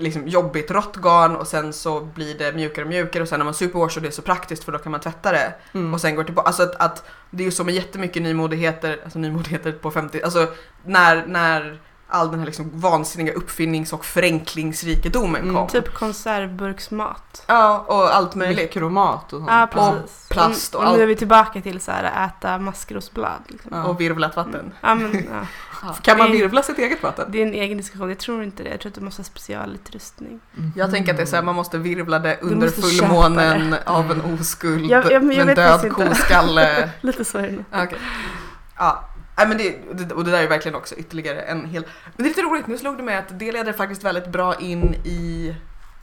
liksom jobbigt rått garn och sen så blir det mjukare och mjukare och sen har man superwash och det är så praktiskt för då kan man tvätta det Mm. och sen går tillbaka. Alltså att, att det är ju så med jättemycket nymodigheter, alltså nymodigheter på 50, alltså när, när all den här liksom vansinniga uppfinnings och förenklingsrikedomen Mm, kom. Typ konservburksmat. Ja, och allt möjligt. Mikromat och sånt. Ja, precis. plast och och, och nu är vi tillbaka till så här äta maskrosblad. Liksom. Ja. Och virvlat vatten. Ja, men, ja. Kan man virvla sitt eget vatten? Det är en egen diskussion. Jag tror inte det. Jag tror att du måste ha specialutrustning. Jag tänker att det är så här, man måste virvla det under fullmånen av en oskuld Jag- jag- jag med vet död koskalle. Lite så är det nog. Okej. Ja, Nej, men det, och det där är verkligen också ytterligare en hel... Men det är lite roligt, nu slog det mig att det leder faktiskt väldigt bra in i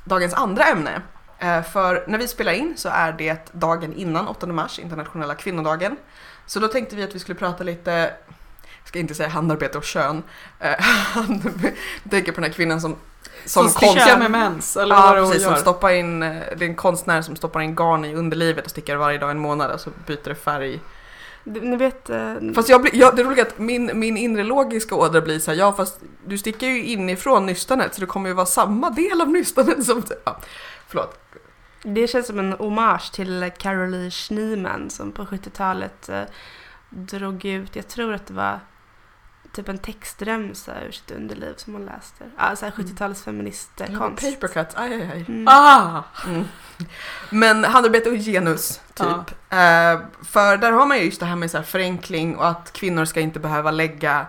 dagens andra ämne. Eh, För när vi spelar in så är det dagen innan 8 mars, internationella kvinnodagen. Så då tänkte vi att vi skulle prata lite, jag ska inte säga handarbete och kön. Eh, Jag tänker på den här kvinnan som Som stickar med mens, eller Ja, vad precis. Som stoppar in, eh, det är en konstnär som stoppar in garn i underlivet och stickar varje dag en månad och så byter det färg. Ni vet... eh, Fast jag blir, jag, det är att min, min inre logiska ådra blir så här, ja fast du stickar ju inifrån nystanet så det kommer ju vara samma del av nystanet som... Ja, förlåt. Det känns som en hommage till Carolee Schneeman som på 70-talet eh, drog ut, jag tror att det var typ en textremsa ur sitt underliv som hon läste. Ja, så här 70-talets feministkonst. Papercuts, aj, aj, aj. Mm. Ah! Mm. Men handarbete och genus, typ. Eh, för där har man ju just det här med så här förenkling och att kvinnor ska inte behöva lägga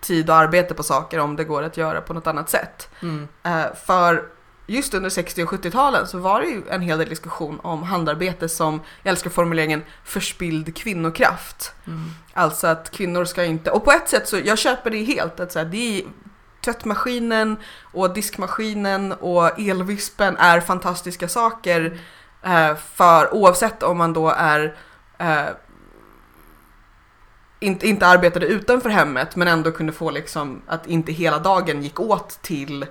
tid och arbete på saker om det går att göra på något annat sätt. Mm. Eh, för just under 60 och 70-talen så var det ju en hel del diskussion om handarbete som, jag älskar formuleringen, förspilld kvinnokraft. Mm. Alltså att kvinnor ska inte, och på ett sätt så, jag köper det helt, att så här, det är tvättmaskinen och diskmaskinen och elvispen är fantastiska saker eh, för oavsett om man då är eh, inte, inte arbetade utanför hemmet men ändå kunde få liksom att inte hela dagen gick åt till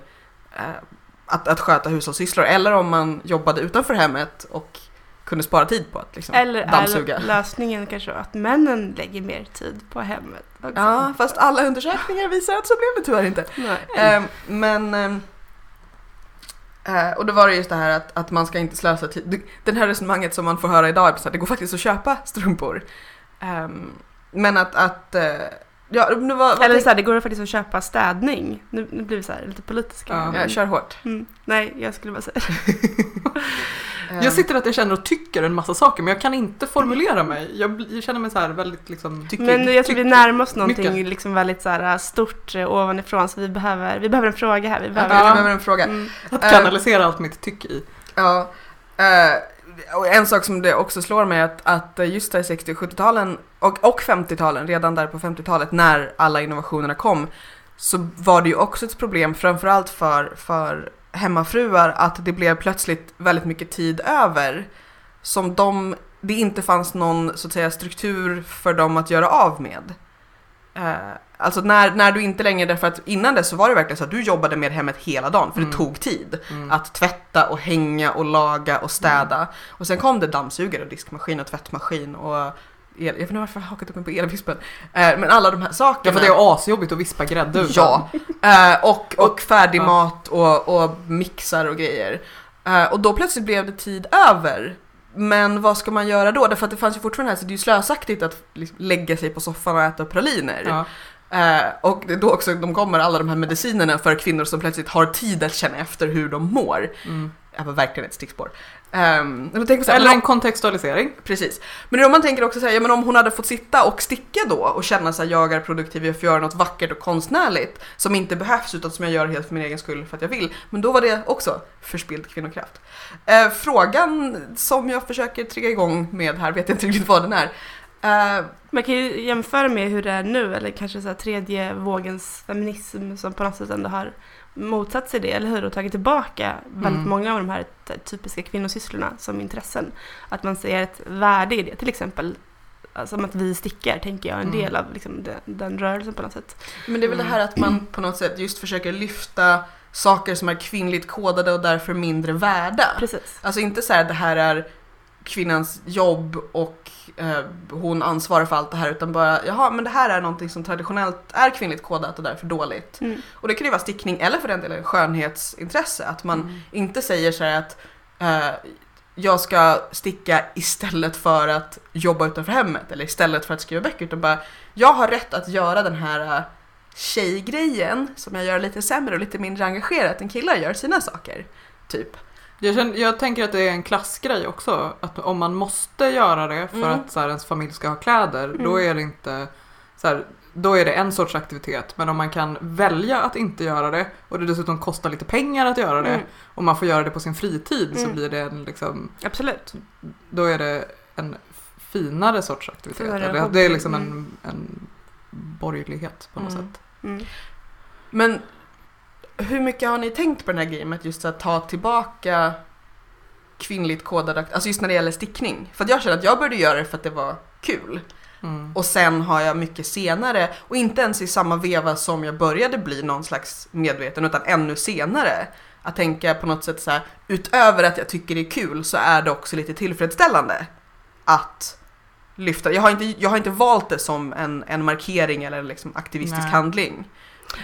eh, att, att sköta hushållssysslor eller om man jobbade utanför hemmet och kunde spara tid på att liksom Eller dammsuga. är lösningen kanske att männen lägger mer tid på hemmet också? Ja, fast alla undersökningar visar att så blev det tyvärr inte. Ehm, men... ehm, eh, och då var det just det här att, att man ska inte slösa tid. Den här resonemanget som man får höra idag är att det går faktiskt att köpa strumpor. Ehm, men att... att eh, ja, nu var, vad Eller så här, det går faktiskt att köpa städning. Nu, nu blir vi så här lite politiska. Ja. men- ja, kör hårt. Mm, nej, jag skulle bara säga Jag sitter att jag känner och tycker en massa saker men jag kan inte formulera mig. Jag, jag känner mig så här väldigt liksom... tycker- Men jag tror vi tycker närmar oss någonting mycket. liksom väldigt så här stort eh, ovanifrån så vi behöver, vi behöver en fråga här. Vi behöver, behöver en fråga. mm, Att kanalisera allt mitt tycke i. Ja. eh, och en sak som det också slår mig är att, att just där 60 och 70-talen och, och 50-talen, redan där på 50-talet när alla innovationerna kom, så var det ju också ett problem framförallt för, för hemmafruar att det blev plötsligt väldigt mycket tid över som de, det inte fanns någon så att säga struktur för dem att göra av med. Eh, alltså när, när du inte längre, därför att innan det så var det verkligen så att du jobbade med hemmet hela dagen för Mm. det tog tid Mm. att tvätta och hänga och laga och städa. Och sen kom det dammsugare och diskmaskin och tvättmaskin och el, jag vet inte varför jag har hakat upp mig på elvispen. Eh, men alla de här Ja sakerna. för det är asjobbigt att vispa grädde. Ja, eh, och, och färdig Ja. mat och, och mixar och grejer. Eh, och då plötsligt blev det tid över men vad ska man göra då? Därför att det fanns ju fortfarande här, så det är ju slösaktigt att liksom lägga sig på soffan och äta praliner. Ja. Eh, och det är då också de kommer alla de här medicinerna för kvinnor som plötsligt har tid att känna efter hur de mår. Mm. Det var verkligen ett stickspår. Um, tänker man så här, Eller en om, kontextualisering. precis. Men om man tänker också säga, ja, men om hon hade fått sitta och sticka då och känna sig jag är produktiv, jag får göra något vackert och konstnärligt som inte behövs utan som jag gör helt för min egen skull för att jag vill. Men då var det också förspilld kvinnokraft. Eh, frågan som jag försöker trigga igång med här, vet jag inte riktigt vad den är. Eh, Man kan ju jämföra med hur det är nu, eller kanske så här tredje vågens feminism som på något sätt ändå har motsatt sig det, eller hur? Och tagit tillbaka väldigt Mm. många av de här typiska kvinnosysslorna som intressen. Att man ser ett värde i det, till exempel som att vi stickar, tänker jag, en Mm. del av liksom, den, den rörelsen på något sätt. Men det är väl det här att man på något sätt just försöker lyfta saker som är kvinnligt kodade och därför mindre värda. Precis. Alltså inte så här det här är kvinnans jobb och eh, hon ansvarar för allt det här utan bara jaha men det här är någonting som traditionellt är kvinnligt kodat och därför dåligt. Mm. Och det kan ju vara stickning eller för den delen skönhetsintresse. Att man Mm. inte säger så att eh, jag ska sticka istället för att jobba utanför hemmet eller istället för att skriva böcker utan bara jag har rätt att göra den här eh, tjejgrejen som jag gör lite sämre och lite mindre engagerat än killar gör sina saker. Typ. Jag, känner, jag tänker att det är en klassgrej också. Att om man måste göra det för Mm. att så här, ens familj ska ha kläder, då Mm. är det inte så här, då är det en sorts aktivitet. Men om man kan välja att inte göra det och det dessutom kostar lite pengar att göra det Mm. och man får göra det på sin fritid så Mm. blir det en liksom, Absolut. då är det en finare sorts aktivitet. Finare Eller, hobby. det är liksom en, Mm. en borgerlighet på något Mm. sätt. Men hur mycket har ni tänkt på den här grejen med att just att ta tillbaka kvinnligt kodade, alltså just när det gäller stickning? För att jag känner att jag började göra det för att det var kul. Mm. Och sen har jag mycket senare, och inte ens i samma veva som jag började bli någon slags medveten, utan ännu senare, att tänka på något sätt så här, utöver att jag tycker det är kul så är det också lite tillfredsställande att lyfta. Jag har inte, jag har inte valt det som en, en markering eller liksom aktivistisk Nej. handling.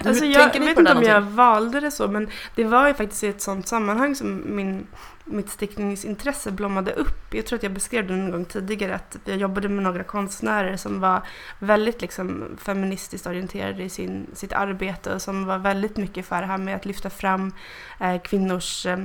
Alltså jag vet inte om där jag någonting? valde det så, men det var ju faktiskt i ett sånt sammanhang som min, mitt stickningsintresse blommade upp. Jag tror att jag beskrev det någon gång tidigare, att jag jobbade med några konstnärer som var väldigt liksom, feministiskt orienterade i sin, sitt arbete och som var väldigt mycket för det här med att lyfta fram eh, kvinnors eh,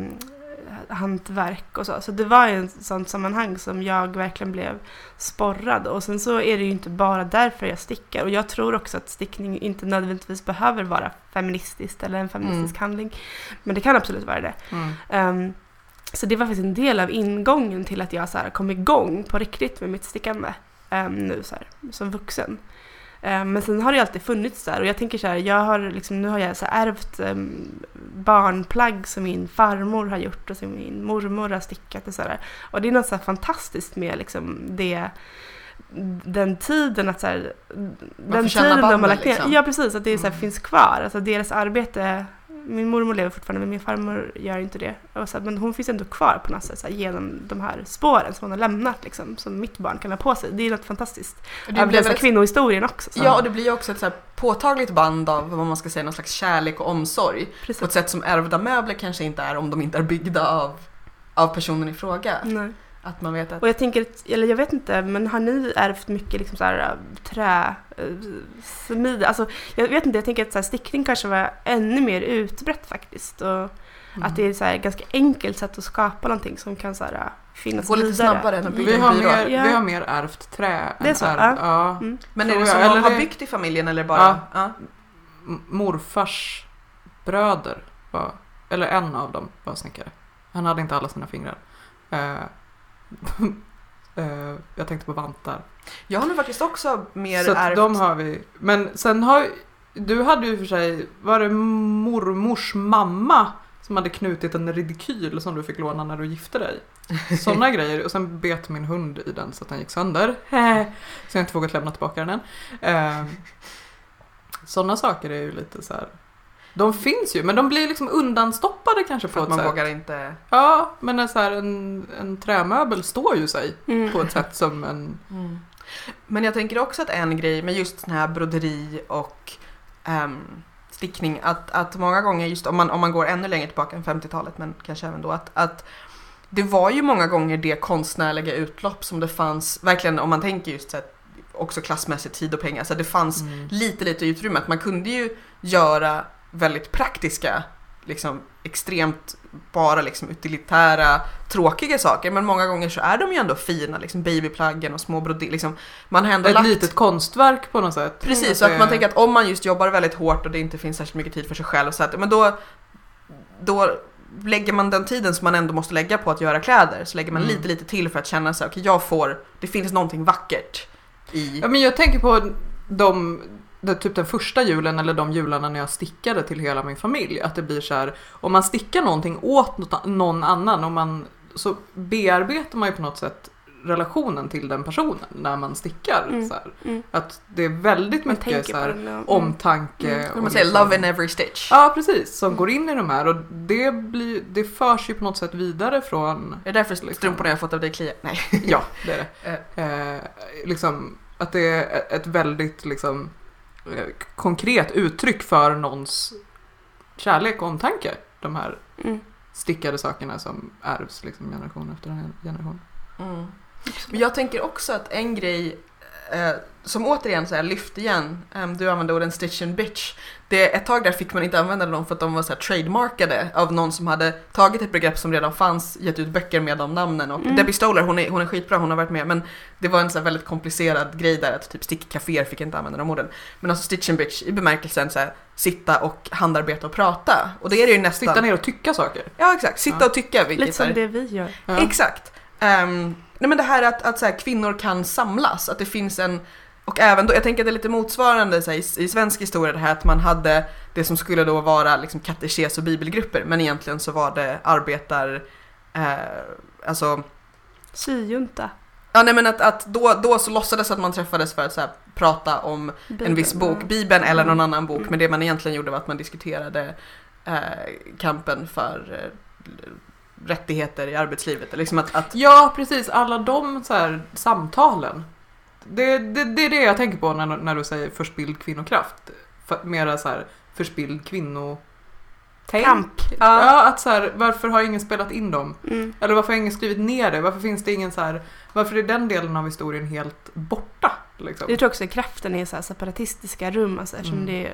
hantverk och så. Så det var ju ett sånt sammanhang som jag verkligen blev sporrad. Och sen så är det ju inte bara därför jag stickar. Och jag tror också att stickning inte nödvändigtvis behöver vara feministiskt eller en feministisk handling. Men det kan absolut vara det. Mm. Ehm, så det var faktiskt en del av ingången till att jag så här, kom igång på riktigt med mitt stickande ehm, nu så här, som vuxen. Ehm, men sen har det alltid funnits där och jag tänker så här, jag har liksom, nu har jag så ärvt um, barnplagg som min farmor har gjort och som min mormor har stickat och så där. Och det är något så fantastiskt med liksom det den tiden att så här, den tiden de har lagt ner, liksom. ja precis, att det så här, Mm. finns kvar. Alltså deras arbete, min mormor lever fortfarande men min farmor gör inte det. Och så här, men hon finns ändå kvar på något sätt så här, genom de här spåren som hon har lämnat liksom, som mitt barn kan ha på sig. Det är något fantastiskt. Och det blir väldigt- kvinnohistorien också. Så. Ja, och det blir ju också ett så påtagligt band av vad man ska säga, någon slags kärlek och omsorg. På ett precis. sätt som ärvda möbler kanske inte är om de inte är byggda av, av personen i fråga. Nej. Att man vet att... Och jag tänker, eller jag vet inte, men har ni ärvt mycket liksom så här, trä, eh, smide? Alltså, jag vet inte, jag tänker att så här, stickning kanske var ännu mer utbrett faktiskt. Och Mm. att det är så här, ganska enkelt sätt att skapa någonting som kan så här, finnas Gå lite vidare. snabbare än att bygga Vi har, mer, Ja. vi har mer ärvt trä. Det är än så, ärvt- ja. ja. Mm. Men är det jag, som eller att ha det- byggt i familjen eller bara... Ja. Morfars bröder var, eller en av dem var snickare. Han hade inte alla sina fingrar. Eh, jag tänkte på vantar. Jag har nog faktiskt också mer Så ärvt... de har vi. Men sen har du hade ju för sig, var det mormors mamma som hade knutit en ridikyl som du fick låna när du gifte dig? Sådana grejer. Och sen bet min hund i den så att den gick sönder. så jag har inte vågat lämna tillbaka den än. Eh, Sådana saker är ju lite så här. De finns ju men de blir liksom undanstoppade kanske För på att ett man sätt. vågar inte... Ja, men en, så här, en, en trämöbel står ju sig Mm. på ett sätt som en... Men jag tänker också att en grej med just sån här broderi och ehm, stickning, att, att många gånger, just om man, om man går ännu längre tillbaka än 50-talet, men kanske även då, att, att det var ju många gånger det konstnärliga utlopp som det fanns, verkligen om man tänker just så här, också klassmässigt tid och pengar, så det fanns Mm. lite lite utrymme. Att man kunde ju göra väldigt praktiska, liksom extremt bara liksom utilitära, tråkiga saker. Men många gånger så är de ju ändå fina, liksom babyplaggen och små broder, liksom. Man har ändå Ett lagt... litet konstverk på något sätt. Precis, så att man tänker att om man just jobbar väldigt hårt och det inte finns särskilt mycket tid för sig själv så att, men då, då lägger man den tiden som man ändå måste lägga på att göra kläder så lägger man Mm. lite lite till för att känna sig okej jag får, det finns någonting vackert i Ja, men jag tänker på de, det, typ den första julen eller de jularna när jag stickade till hela min familj. Att det blir så här, om man stickar någonting åt någon annan och man, så bearbetar man ju på något sätt relationen till den personen när man stickar. Mm. Så. Mm. Att det är väldigt Man mycket så här, mm. omtanke. Mm. och Man säger liksom- love in every stitch. Ja precis, som går in i de här och det, blir, det förs ju på något sätt vidare från Det är därför Liksom. strumporna jag fått av dig kliar. Nej. Ja, det är det. Eh, liksom, att det är ett väldigt liksom, eh, konkret uttryck för någons kärlek och omtanke. De här Mm. stickade sakerna som ärvs liksom, generation efter generation. Mm. Men jag tänker också att en grej eh, som återigen så här lyft igen, em, du använde orden stitch and bitch. Det, ett tag där fick man inte använda dem för att de var så här trademarkade av någon som hade tagit ett begrepp som redan fanns, gett ut böcker med de namnen och Mm. Debbie Stoller hon är, hon är skitbra, hon har varit med men det var en så här väldigt komplicerad grej där att typ stickcaféer fick inte använda de orden. Men alltså stitch and bitch i bemärkelsen så här, sitta och handarbeta och prata och det är det ju nästan. Sitta ner och tycka saker. Ja exakt, sitta Ja. och tycka vilket Lite som är- det vi gör. Ja. Exakt. Ehm, nej men det här att, att så här, kvinnor kan samlas, att det finns en och även då, jag tänker att det är lite motsvarande här, i, i svensk historia det här att man hade det som skulle då vara liksom katekes och bibelgrupper men egentligen så var det arbetar, eh, alltså Syjunta. Ja nej men att, att då, då så låtsades att man träffades för att så här, prata om en viss Bibeln, bok. Bibeln eller någon Mm. annan bok, Mm. men det man egentligen gjorde var att man diskuterade eh, kampen för eh, rättigheter i arbetslivet. Liksom att, att Ja, precis. Alla de så här, samtalen. Det, det, det är det jag tänker på när, när du säger förspild kvinnokraft. För, mera så här, förspild kvinno... Kamp. Ja, att så här, varför har ingen spelat in dem? Mm. Eller varför har ingen skrivit ner det? Varför finns det ingen så här, varför är den delen av historien helt borta? Liksom? Jag tror också att kraften är så här separatistiska rum, alltså, eftersom Mm. det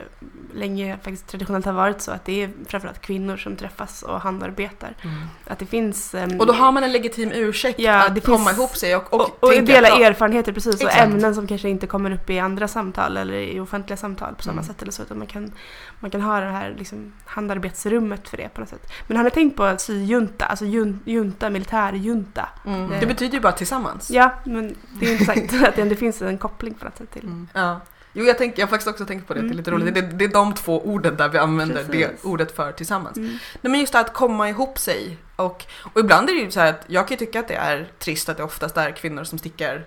länge faktiskt traditionellt har varit så att det är framförallt kvinnor som träffas och handarbetar. Mm. Att det finns... ehm, Och då har man en legitim ursäkt Ja, att det komma finns- ihop sig och, och, och, och dela att, erfarenheter precis och ämnen som kanske inte kommer upp i andra samtal eller i offentliga samtal på samma Mm. sätt eller så utan man kan, man kan ha det här liksom, handarbetsrummet för det på något sätt. Men har ni tänkt på syjunta, alltså jun, junta, militärjunta? Mm. Eh. Det betyder ju bara tillsammans. Ja, men det är intressant att det finns en koppling på något sätt till. Mm. Ja. Jo, jag, tänker, jag har faktiskt också tänkt på det, det är lite Mm. roligt. Det, det är de två orden där vi använder Precis. det ordet för tillsammans. Mm. Nej men just det att komma ihop sig. Och, och ibland är det ju så här att jag kan ju tycka att det är trist att det oftast är kvinnor som stickar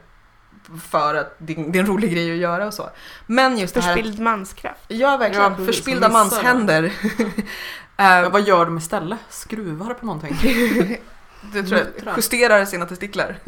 för att det, det är en rolig grej att göra och så. Men just det här... Förspilld manskraft. Ja, verkligen. Ja. Förspillda manshänder. Ja, uh, vad gör de istället? Skruvar på någonting? det tror jag. Justerar sina testiklar.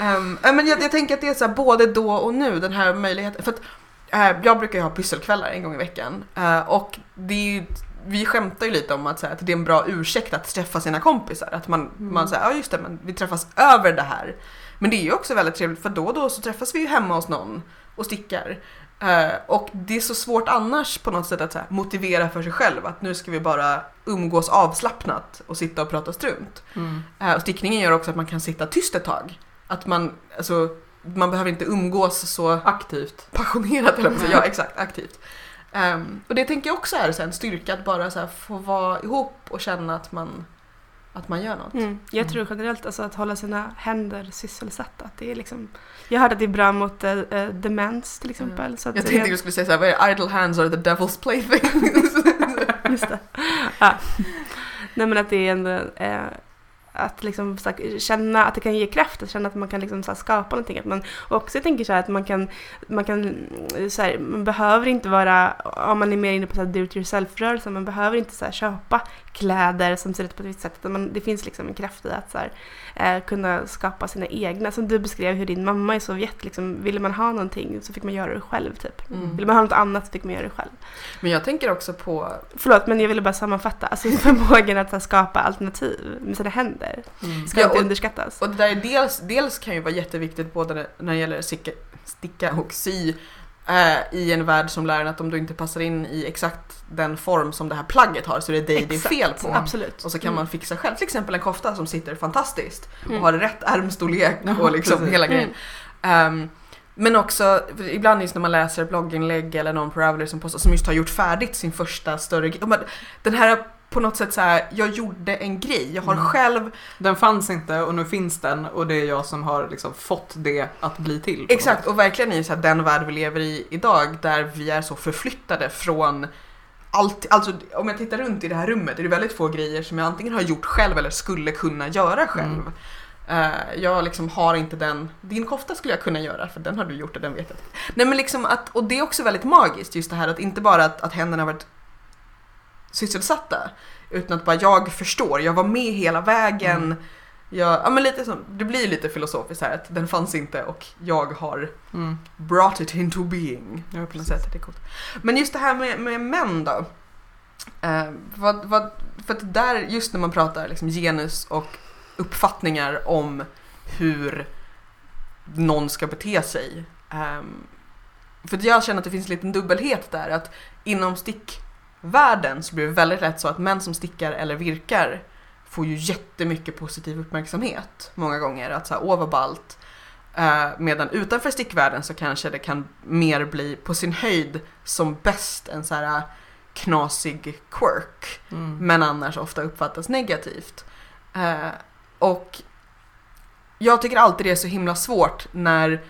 Um, men jag, jag tänker att det är så här, både då och nu, den här möjligheten. För att, eh, jag brukar ju ha pysselkvällar en gång i veckan. eh, och det är ju, vi skämtar ju lite om att, så här, att det är en bra ursäkt att träffa sina kompisar. Att man, Mm. man säger, ja just det, men vi träffas över det här. Men det är ju också väldigt trevligt för då och då så träffas vi ju hemma hos någon och stickar. Eh, och det är så svårt annars på något sätt att här, motivera för sig själv att nu ska vi bara umgås avslappnat och sitta och prata strunt. Mm. Eh, och stickningen gör också att man kan sitta tyst ett tag. Att man, alltså, man behöver inte umgås så Aktivt. passionerat, eller ja exakt, aktivt. Ehm, och det tänker jag också är så en styrka att bara så här, få vara ihop och känna att man, att man gör något. Mm. Jag tror generellt alltså, att hålla sina händer sysselsatta. Att det är liksom, jag hörde att det är bra mot äh, demens till exempel. Så att Jag tänkte du skulle säga såhär, vad är idle hands are the devil's plaything. Just det. Ja. Nej men att det är ändå, eh, att liksom så här, känna att det kan ge kraft, att känna att man kan liksom så här, skapa någonting. Att man, och också jag tänker så här att man kan, man kan mm, så här, man behöver inte vara, om man är mer inne på så här, do it yourself-rörelsen, man behöver inte så här, köpa kläder som ser ut på ett visst sätt. Man, det finns liksom en kraft i att så här, eh, kunna skapa sina egna. Som du beskrev hur din mamma i Sovjet, liksom, ville man ha någonting så fick man göra det själv typ. Mm. Ville man ha något annat så fick man göra det själv. Men jag tänker också på, Förlåt, men jag ville bara sammanfatta. Alltså förmågan att här, skapa alternativ med sina händer Mm. ska Ja, inte och- underskattas. och det där är dels, dels kan ju vara jätteviktigt både när- det gäller sticka, och sy eh, i en värld som lär en att om du inte passar in i exakt den form som det här plagget har så är det dig det är fel på. Absolut. Och så kan man fixa själv, till exempel en kofta som sitter fantastiskt Mm. och har rätt ärmstorlek och liksom hela grejen. Ehm, men också, ibland just när man läser blogginlägg eller någon på Ravelry som postar som just har gjort färdigt sin första större. Men Den här på något sätt så här, jag gjorde en grej. Jag har Mm. själv, Den fanns inte och nu finns den och det är jag som har liksom fått det att bli till. exakt, och verkligen i så här, den värld vi lever i idag där vi är så förflyttade från allt, alltså om jag tittar runt i det här rummet är det väldigt få grejer som jag antingen har gjort själv eller skulle kunna göra själv. Mm. Eh, jag liksom har inte den, din kofta skulle jag kunna göra för den har du gjort och den vet jag. Nej men liksom att, och det är också väldigt magiskt just det här att inte bara att, att händerna har varit sysselsatta utan att bara jag förstår, jag var med hela vägen. Mm. Jag, ja men lite som, det blir lite filosofiskt här att den fanns inte och jag har Mm. brought it into being. Ja, På något sätt, det är coolt. Men just det här med, med män då. Eh, vad, vad, för att där, just när man pratar liksom genus och uppfattningar om hur någon ska bete sig. ehm, för jag känner att det finns en liten dubbelhet där. Att inom stickvärlden så blir det väldigt lätt så att män som stickar eller virkar får ju jättemycket positiv uppmärksamhet många gånger. Att så här, åh vad ballt. Eh, medan utanför stickvärlden så kanske det kan mer bli på sin höjd som bäst en så här knasig quirk. Mm. Men annars ofta uppfattas negativt. Eh, och jag tycker alltid det är så himla svårt när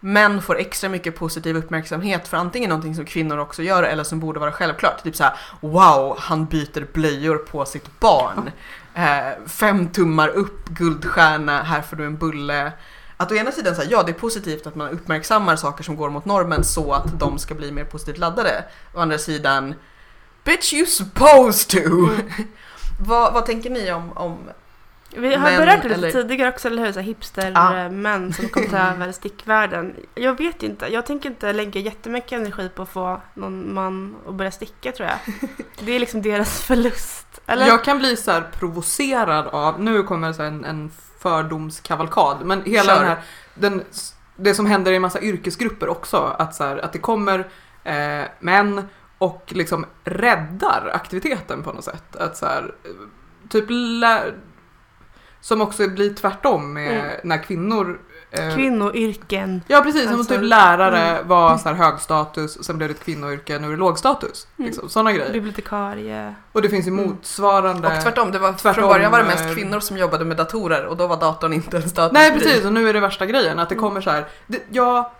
män får extra mycket positiv uppmärksamhet för antingen någonting som kvinnor också gör eller som borde vara självklart. Typ såhär wow, han byter blöjor på sitt barn. Eh, fem tummar upp, guldstjärna, här får du en bulle. Att å ena sidan säga ja det är positivt att man uppmärksammar saker som går mot normen så att de ska bli mer positivt laddade. Å andra sidan Bitch you supposed to! vad, vad tänker ni om, om Vi har Men, berört det lite eller- tidigare också, eller hur? Så här Ja. hipstermän som kommer ta över stickvärlden. Jag vet inte, jag tänker inte lägga jättemycket energi på att få någon man att börja sticka tror jag. Det är liksom deras förlust. Eller? Jag kan bli så här provocerad av, nu kommer så en, en fördomskavalkad, men hela Kör. den här, den, det som händer i en massa yrkesgrupper också, att, så här, att det kommer eh, män och liksom räddar aktiviteten på något sätt. Att så här, eh, typ lä- som också blir tvärtom med Mm. när kvinnor eh, Kvinnoyrken. Ja precis, som Alltså, typ lärare mm. var så här hög status, och sen blev det ett kvinnoyrke, nu är det låg status. Mm. Liksom, sådana grejer. Bibliotekarie. Och det finns ju Mm. motsvarande... Och tvärtom, det var Tvärtom, från början var det eh, mest kvinnor som jobbade med datorer och då var datorn inte en statusgrej. Nej precis, och nu är det värsta grejen att det kommer så här. Det, jag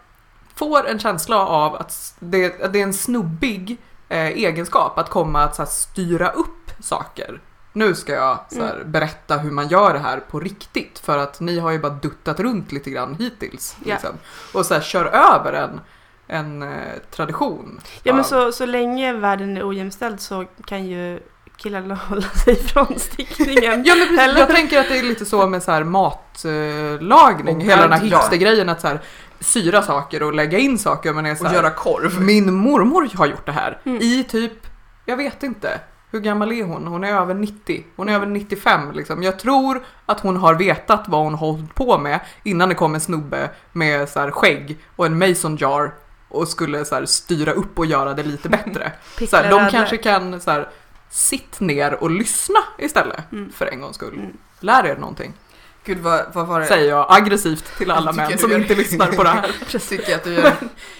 får en känsla av att det, att det är en snubbig eh, egenskap att komma att så här, styra upp saker. Nu ska jag så här, berätta hur man gör det här på riktigt för att ni har ju bara duttat runt lite grann hittills. Ja. Liksom. Och så här, kör över en, en eh, tradition. Ja men av- så, så länge världen är ojämställd så kan ju killarna hålla sig från stickningen. Ja men precis, jag tänker att det är lite så med så här matlagning, Och hela den här hipstergrejen att så här, syra saker och lägga in saker. Man är så Och här, göra korv. Min mormor har gjort det här Mm. i typ, jag vet inte, hur gammal är hon? Hon är över 90, hon är över 95 liksom. Jag tror att hon har vetat vad hon hållit på med innan det kom en snubbe med så här skägg och en mason jar och skulle så här styra upp och göra det lite bättre. Så här, de kanske kan så här, sitt ner och lyssna istället Mm. för en gångs skull. Mm. Lär er någonting, Gud vad, vad var det? säger jag aggressivt till alla män som gör- inte lyssnar på det här. tycker att du gör,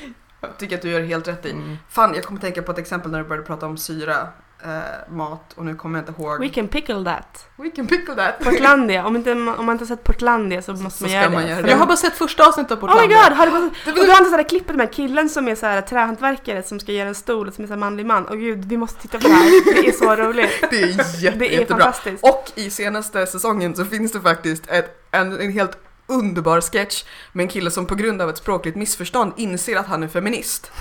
tycker att du gör helt rätt i. Mm. Fan, jag kommer tänka på ett exempel när du började prata om syra. Eh, mat och nu kommer jag inte ihåg. We can pickle that. We can pickle that. Portlandia. Om, inte, om man inte har sett Portlandia så måste så man göra man det. göra det. Jag har bara sett första avsnittet av Oh my Portlandia. god! Har du, bara, och du har inte sådär klippet med killen som är så här trähantverkare som ska göra en stol som är så här manlig man. Och gud, vi måste titta på det här. Det är så roligt. Det är jätte, Det är jättebra. fantastiskt. Och i senaste säsongen så finns det faktiskt ett, en, en helt underbar sketch med en kille som på grund av ett språkligt missförstånd inser att han är feminist.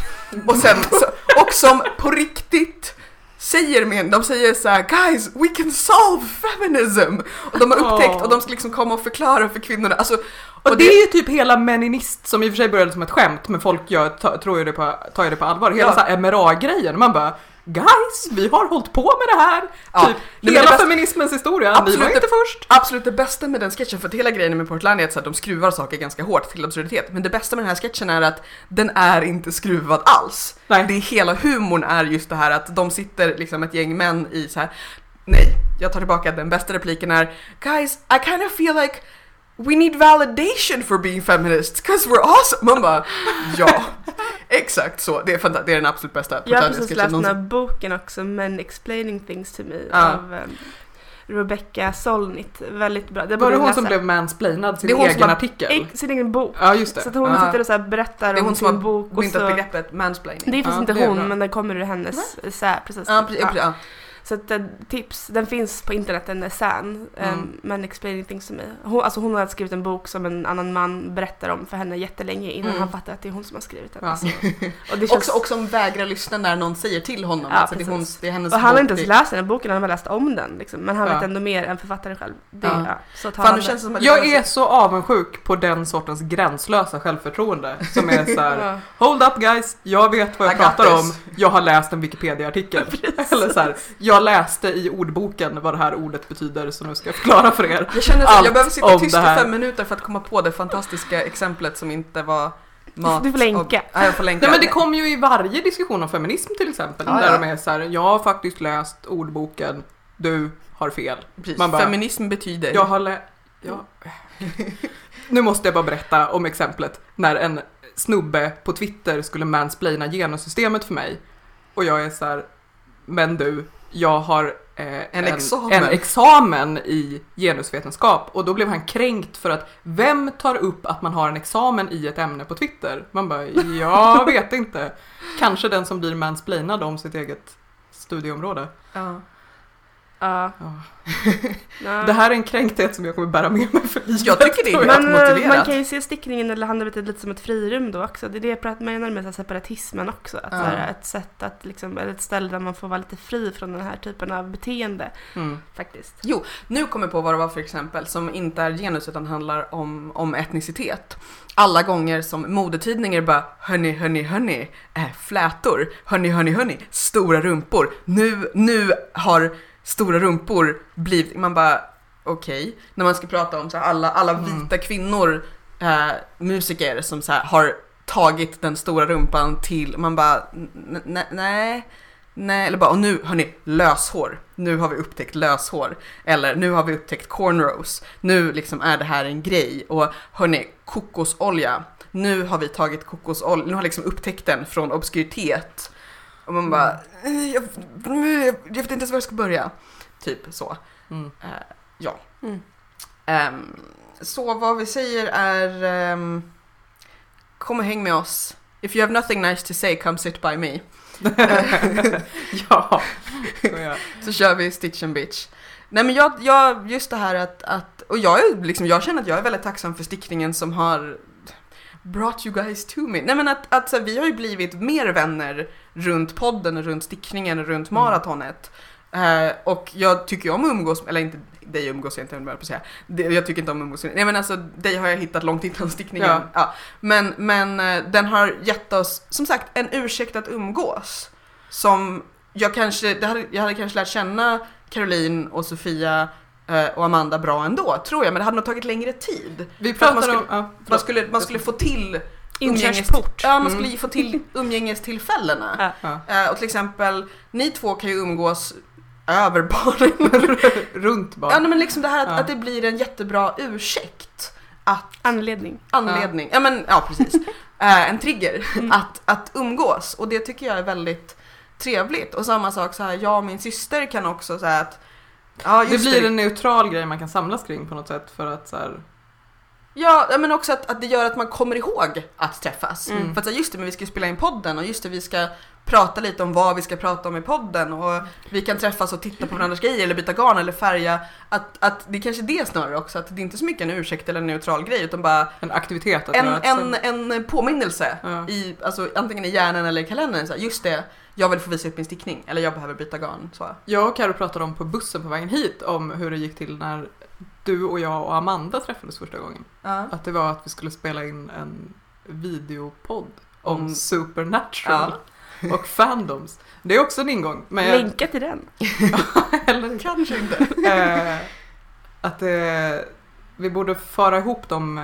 Och, sen, och som på riktigt säger med de säger så här guys we can solve feminism och de har upptäckt och de ska liksom komma och förklara för kvinnorna alltså Och, det, är ju typ hela meninist som i och för sig började som ett skämt men folk gör, ta, tror ju det på, tar ju det på allvar. Hela Ja. så här MRA-grejen. Man bara Guys, vi har hållit på med det här. Ja. Typ, hela bästa- feminismens historia. Absolut. Ni var inte först. Absolut det bästa med den sketchen, för att hela grejen med Portlandia är att så här, de skruvar saker ganska hårt till absurditet. Men det bästa med den här sketchen är att den är inte skruvad alls. Nej. Det är hela humorn är just det här att de sitter liksom ett gäng män i så här. Nej, jag tar tillbaka den bästa repliken är Guys, I kind of feel like We need validation for being feminists, cause we're awesome! Man bara, ja, exakt så. Det är, fanta- det är den absolut bästa Jag har precis läst den här boken också, Men Explaining Things to Me Ja. av um, Rebecca Solnit. Väldigt bra. Det Var det hon läsa. som blev mansplainad sin Det som egen har- artikel? Ex- sin egen bok. Ja just Så att det. hon Ja. sitter och så berättar Det är om hon som sin har bok myntat begreppet mansplaining. Det är faktiskt Ja, inte det är hon, bra. men den kommer ur hennes essä. Precis. Ja, precis, Ja. Så att, tips, den finns på internet, den essän. Mm. Um, men Explaining Things to Me. Hon, alltså hon har skrivit en bok som en annan man berättar om för henne jättelänge innan Mm. han fattar att det är hon som har skrivit den. Ja. Alltså. Och, det känns, Också, och som vägrar lyssna när någon säger till honom. Ja, alltså, det, är hon, det är hennes och han har inte ens det- läst den här boken, han har läst om den. Liksom. Men han Ja. vet ändå mer än författaren själv. Det, Ja. ja. så Fan, nu känns det som att Jag är så avundsjuk på den sortens gränslösa självförtroende som är så här. Ja. Hold up guys, jag vet vad jag I pratar this." om. Jag har läst en Wikipedia-artikel. Eller så här, jag läste i ordboken vad det här ordet betyder så nu ska jag förklara för er. Jag känner att jag behöver sitta tyst i fem minuter för att komma på det fantastiska exemplet som inte var mat. Du får länka. Och, ja, jag får länka. Nej men det kommer ju i varje diskussion om feminism till exempel. Ja, där ja. de är så här, jag har faktiskt läst ordboken, du har fel. Precis. man bara- Feminism betyder... Jag har lä... Ja. Nu måste jag bara berätta om exemplet när en snubbe på Twitter skulle mansplaina genussystemet för mig. Och jag är så här, men du, jag har eh, en, examen." en examen i genusvetenskap och då blev han kränkt för att vem tar upp att man har en examen i ett ämne på Twitter? Man bara, jag vet inte. Kanske den som blir mansplainad om sitt eget studieområde. Ja. Ja. Ja. Det här är en kränkthet som jag kommer bära med mig för livet. Jag tycker det är helt Men eh, motiverat. man kan ju se stickningen eller handarbetet lite som ett frirum då också. Det är det jag pratar- menar med separatismen också. Att Ja. så här, ett sätt att liksom, eller ett ställe där man får vara lite fri från den här typen av beteende Mm. faktiskt. Jo, nu kommer jag på vad det var för exempel som inte är genus utan handlar om, om etnicitet. Alla gånger som modetidningar bara hörni, hörni, hörni, äh, flätor, hörni, hörni, hörni, stora rumpor. Nu, nu har stora rumpor blivit, man bara okej, när man ska prata om så här, alla, alla Mm. vita kvinnor, eh, musiker som så här, har tagit den stora rumpan till, man bara nej, nej, eller bara och nu hörni, löshår. Nu har vi upptäckt löshår. Eller nu har vi upptäckt cornrows. Nu liksom är det här en grej. Och hörni, kokosolja. Nu har vi tagit kokosolja, nu har liksom upptäckt den från obskuritet. Och man bara, "Eh, jag, jag vet inte ens var jag ska börja. Typ så. Mm. Eh, ja. Mm. Ehm, så vad vi säger är ehm, Kom och häng med oss. If you have nothing nice to say, come sit by me. ja. Så kör vi Stitch and Bitch. Nej men jag, jag just det här att, att och jag, är liksom, jag känner att jag är väldigt tacksam för stickningen som har brought you guys to me. Nej men att, att så vi har ju blivit mer vänner runt podden och runt stickningen och runt Mm. maratonet. Eh, och jag tycker om att umgås, eller inte dig umgås jag inte, jag på att säga. Jag tycker inte om umgås. Nej men alltså dig har jag hittat långt innan stickningen. Ja. Ja. Men, men eh, den har gett oss, som sagt, en ursäkt att umgås. Som jag kanske, det hade, jag hade kanske lärt känna Caroline och Sofia eh, och Amanda bra ändå, tror jag. Men det hade nog tagit längre tid. Vi att man pratar om... skulle- Ja, Man skulle, man skulle få till Inkörsport. Ja, man Mm. skulle få till umgängestillfällena. Ja. Ja. Eh, och till exempel, ni två kan ju umgås över baren. Runt bara. ja, nej, men liksom det här att, Ja. att det blir en jättebra ursäkt. Att Anledning. anledning, ja, men ja precis. Eh, en trigger Mm. att, att umgås och det tycker jag är väldigt trevligt. Och samma sak så här, jag och min syster kan också säga att Ja, det just blir en neutral grej man kan samlas kring på något sätt för att så här, Ja, men också att, att det gör att man kommer ihåg att träffas. Mm. För att just det, men vi ska ju spela in podden och just det, vi ska prata lite om vad vi ska prata om i podden och vi kan träffas och titta på varandras grejer eller byta garn eller färga. Att, att det är kanske är det snarare också, att det är inte så mycket en ursäkt eller en neutral grej utan bara en aktivitet en, en, en påminnelse Ja. i, alltså antingen i hjärnan eller i kalendern. Så här, just det, jag vill få visa upp min stickning eller jag behöver byta garn. Så. Jag och Karo pratade om på bussen på vägen hit om hur det gick till när du och jag och Amanda träffades första gången. Ja. Att det var att vi skulle spela in en videopodd om Mm. Supernatural och fandoms. Det är också en ingång. Men Länka till den. eller, Kanske inte. eh, att eh, vi borde föra ihop de eh,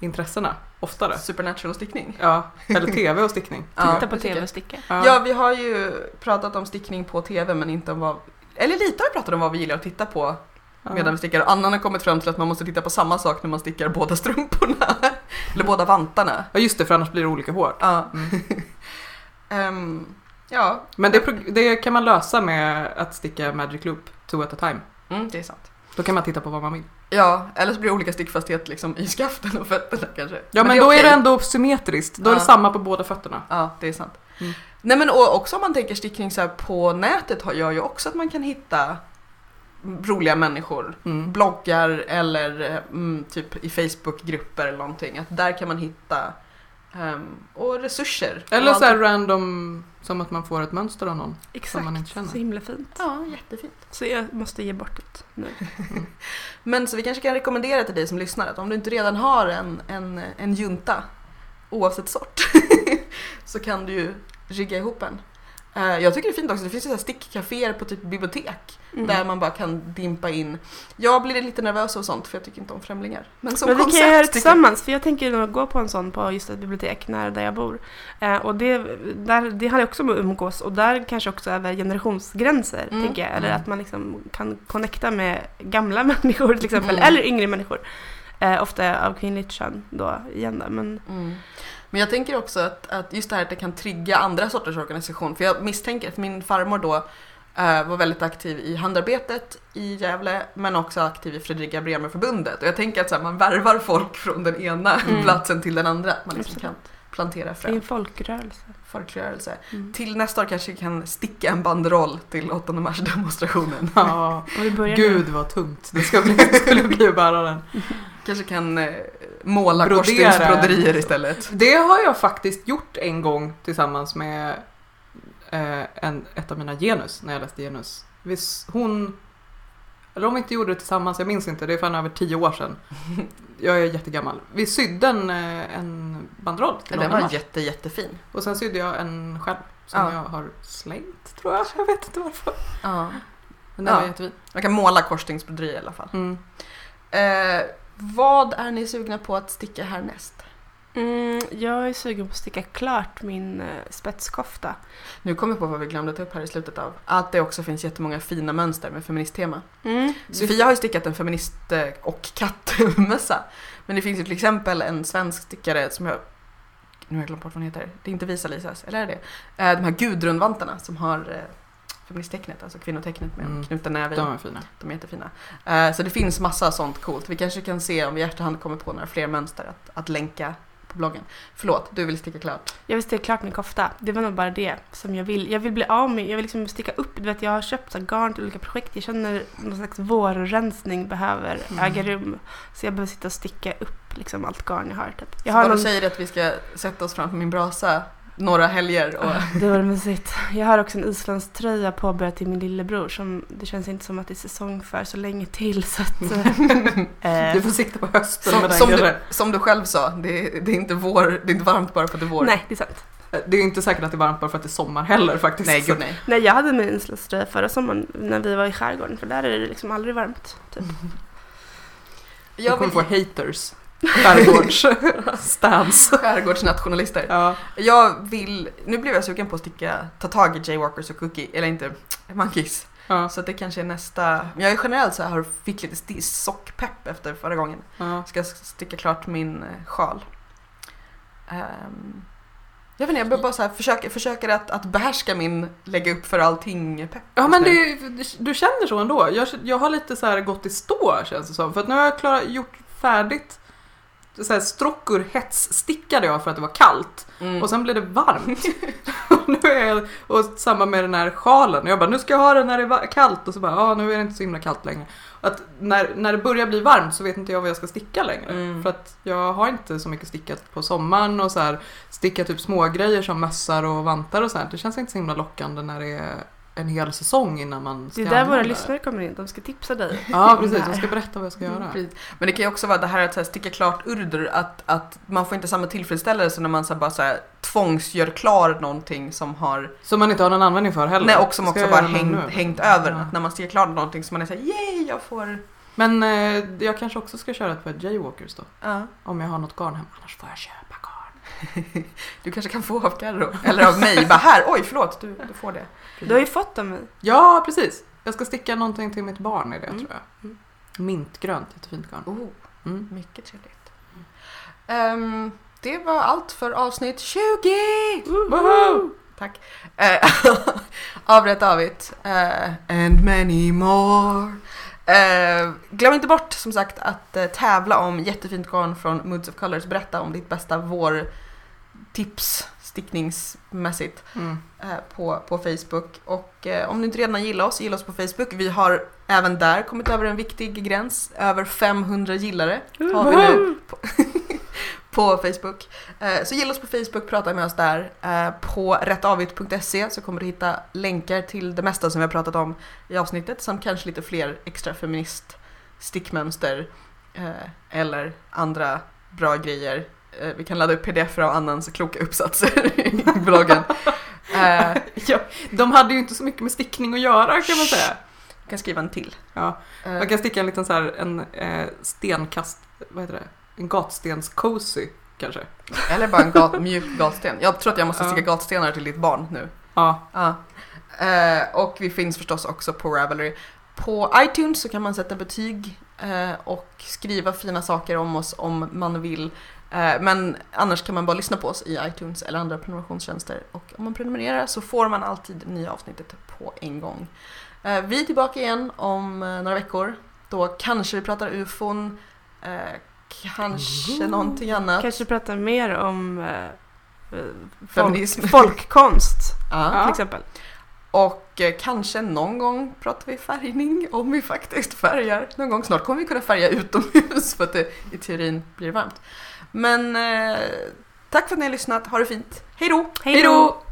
intressena oftare. Supernatural stickning. Ja, eller tv och stickning. Ja. Titta på det tycker tv och sticka. Ja, vi har ju pratat om stickning på tv men inte om vad... Eller lite har vi pratat om vad vi gillar att titta på Ja. Medan vi stickar. Och Annan har kommit fram till att man måste titta på samma sak när man stickar båda strumporna. Eller båda vantarna. Ja just det, för annars blir det olika hår. Ja. Mm. Ehm, ja, Men det, det kan man lösa med att sticka Magic Loop two at a time. mm, det är sant. Då kan man titta på vad man vill. Ja, eller så blir det olika stickfasthet liksom i skaften och fötterna kanske. Ja men, det då är okej. det ändå symmetriskt. Då är det Ja. samma på båda fötterna. Ja, det är sant. Mm. Nej men och också om man tänker stickning så på nätet gör ju också att man kan hitta roliga människor. Mm. Bloggar eller mm, typ i Facebookgrupper eller någonting. Att där kan man hitta ehm, och resurser. Eller och så random, som att man får ett mönster av någon. Exakt. man inte känner. Så himla fint. Ja, jättefint. Så jag måste ge bort det nu. Men så vi kanske kan rekommendera till dig som lyssnar att om du inte redan har en, en, en junta, oavsett sort, så kan du ju rigga ihop en. Eh, jag tycker det är fint också, det finns ju stickcaféer på typ bibliotek Mm. där man bara kan dimpa in. Jag blir lite nervös och sånt för jag tycker inte om främlingar. Men som Men vi kan koncept göra det tillsammans, för jag tänker nog gå på en sån på just ett bibliotek nära där jag bor. Eh, och det, där, det handlar också om att umgås och där kanske också över generationsgränser, Mm. tänker jag. Eller Mm. att man liksom kan connecta med gamla människor till exempel, Mm. eller yngre människor. Eh, ofta av kvinnligt kön då igen där. Men Mm. Men jag tänker också att, att just det här att det kan trigga andra sorters organisation. För jag misstänker att min farmor då eh, var väldigt aktiv i handarbetet i Gävle men också aktiv i Fredrika Bremer-förbundet. Och jag tänker att här, man värvar folk från den ena Mm. platsen till den andra. Man liksom kan plantera det är frön. en folkrörelse. Folkrörelse. Mm. Till nästa år kanske vi kan sticka en banderoll till 8 mars-demonstrationen. Ja, gud vad tungt det ska bli, det skulle bli att bära den. Kanske kan eh, måla Brodera. korsstygnsbroderier istället. Det har jag faktiskt gjort en gång tillsammans med eh, en, ett av mina genus när jag läste genus. Vis, hon, eller om vi inte gjorde det tillsammans, jag minns inte, det är fan över tio år sedan. Jag är jättegammal. Vi sydde en, eh, en banderoll till Den var jätte, jättefin. Och sen sydde jag en själv som Ja. jag har slängt tror jag. Jag vet inte varför. Ja. Men den Ja. var jättefin. Man kan måla korsstygnsbroderier i alla fall. Mm. Eh, vad är ni sugna på att sticka härnäst? Mm, jag är sugen på att sticka klart min eh, spetskofta. Nu kommer jag på vad vi glömde ta upp här i slutet av. Att det också finns jättemånga fina mönster med feministtema. Mm. Sofia har ju stickat en feminist eh, och kattmössa. Men det finns ju till exempel en svensk stickare som jag nu har jag glömt bort vad hon heter. Det är inte Visa Lisas, eller är det eh, De här Gudrunvantarna som har feministtecknet, alltså kvinnotecknet med Mm. knuten näve. De var fina. De är jättefina. Eh, så det finns massa sånt coolt. Vi kanske kan se om vi i efterhand kommer på några fler mönster att, att länka på bloggen. Förlåt, du vill sticka klart. Jag vill sticka klart min kofta. Det var nog bara det som jag vill. Jag vill bli av med, jag vill liksom sticka upp. Du vet, jag har köpt så garn till olika projekt. Jag känner någon slags vårrensning behöver Mm. äga rum. Så jag behöver sitta och sticka upp liksom allt garn jag har. Typ. Jag har så någon, du säger är att vi ska sätta oss framför min brasa några helger och det var mysigt. Jag har också en islandströja påbörjad till min lillebror som det känns inte som att det är säsong för så länge till. Så att, eh, Du får sikta på hösten som, med den som, du, som du själv sa, det, det, är inte vår, det är inte varmt bara för att det är vår. nej, det är sant. Det är inte säkert att det är varmt bara för att det är sommar heller faktiskt. nej, gud nej. Nej, jag hade min islandströja förra sommaren när vi var i skärgården. För där är det liksom aldrig varmt. Typ. Du Jag kommer vill, få haters. Skärgårds stans. skärgårdsnationalister. Ja. Jag vill, nu blev jag sugen på att sticka, ta tag i Jaywalkers och Cookie, eller inte, Monkeys. Ja. Så att det kanske är nästa, men jag är generellt så här, fick lite sockpepp efter förra gången. Ja. Ska sticka klart min eh, sjal. Ehm, Jag vet inte, jag bara, bara så här, försöker, försöker att, att behärska min lägga upp för allting pepp. Ja men det, du känner så ändå. Jag, jag har lite så här gått i stå känns det som. För att nu har jag klar, gjort färdigt så här, strockor hetsstickade jag för att det var kallt. Mm. Och sen blev det varmt. och, nu är jag, och samma med den här sjalen. Jag bara, nu ska jag ha den när det är kallt. Och så bara, ja nu är det inte så himla kallt längre. Att när, när det börjar bli varmt så vet inte jag vad jag ska sticka längre. Mm. För att jag har inte så mycket stickat på sommaren och så här sticka typ små grejer som mössar och vantar och så här. Det känns inte så himla lockande när det är en hel säsong innan man ska Det är där våra det. lyssnare kommer in. De ska tipsa dig. Ja precis, jag ska berätta vad jag ska göra. Precis. Men det kan ju också vara det här att så här, sticka klart urdur, att, att man får inte samma tillfredsställelse när man så här, bara så här, tvångsgör klar någonting som har, Som man inte har någon användning för heller. nej och som Ska också bara hängt, hängt över. Ja. Att när man stickar klart någonting som man är såhär, yay jag får, Men eh, jag kanske också ska köra ett par jaywalkers då. ja. Om jag har något garn hemma. Annars får jag köpa garn. Du kanske kan få av Carro, eller av mig, bara här, oj förlåt, du, du får det. Du har ju fått av mig. Ja, precis. Jag ska sticka någonting till mitt barn i det Mm. tror jag. Mintgrönt, jättefint garn. Oh. Mm. Mycket trevligt. Ehm, det var allt för avsnitt 20! Woho! Tack. Uh, avrätt avigt. Uh, and many more. Eh, glöm inte bort som sagt att eh, tävla om jättefint garn från Moods of Colors. Berätta om ditt bästa vårtips stickningsmässigt Mm. eh, på, på Facebook. Och eh, om du inte redan gillar oss, gilla oss på Facebook. Vi har även där kommit över en viktig gräns. Över 500 gillare har vi nu på, på Facebook. Eh, så gilla oss på Facebook, prata med oss där. På rättavigt.se så kommer du hitta länkar till det mesta som vi har pratat om i avsnittet samt kanske lite fler extra feminist stickmönster eller andra bra grejer. Eh, vi kan ladda upp pdf av Annans kloka uppsatser i bloggen. Eh, Ja, de hade ju inte så mycket med stickning att göra kan man säga. jag kan skriva en till. Ja, Eh, man kan sticka en liten så här, en eh, stenkast, vad heter det? En gatstens-cozy kanske. Eller bara en gat, mjuk gatsten. Jag tror att jag måste sticka gatstenar till ditt barn nu. Ja. Eh, och vi finns förstås också på Ravelry. På iTunes så kan man sätta betyg och skriva fina saker om oss om man vill. Eh, men annars kan man bara lyssna på oss i iTunes eller andra prenumerationstjänster. Och om man prenumererar så får man alltid nya avsnittet på en gång. Eh, vi är tillbaka igen om eh, några veckor. Då kanske vi pratar ufon, kanske någonting annat. Kanske prata mer om Feminism. folk, folkkonst Ja. till exempel. Och kanske någon gång pratar vi färgning om vi faktiskt färgar. Någon gång snart kommer vi kunna färga utomhus för att det i teorin blir varmt. Men eh, tack för att ni har lyssnat. Ha det fint. Hej då! Hej då!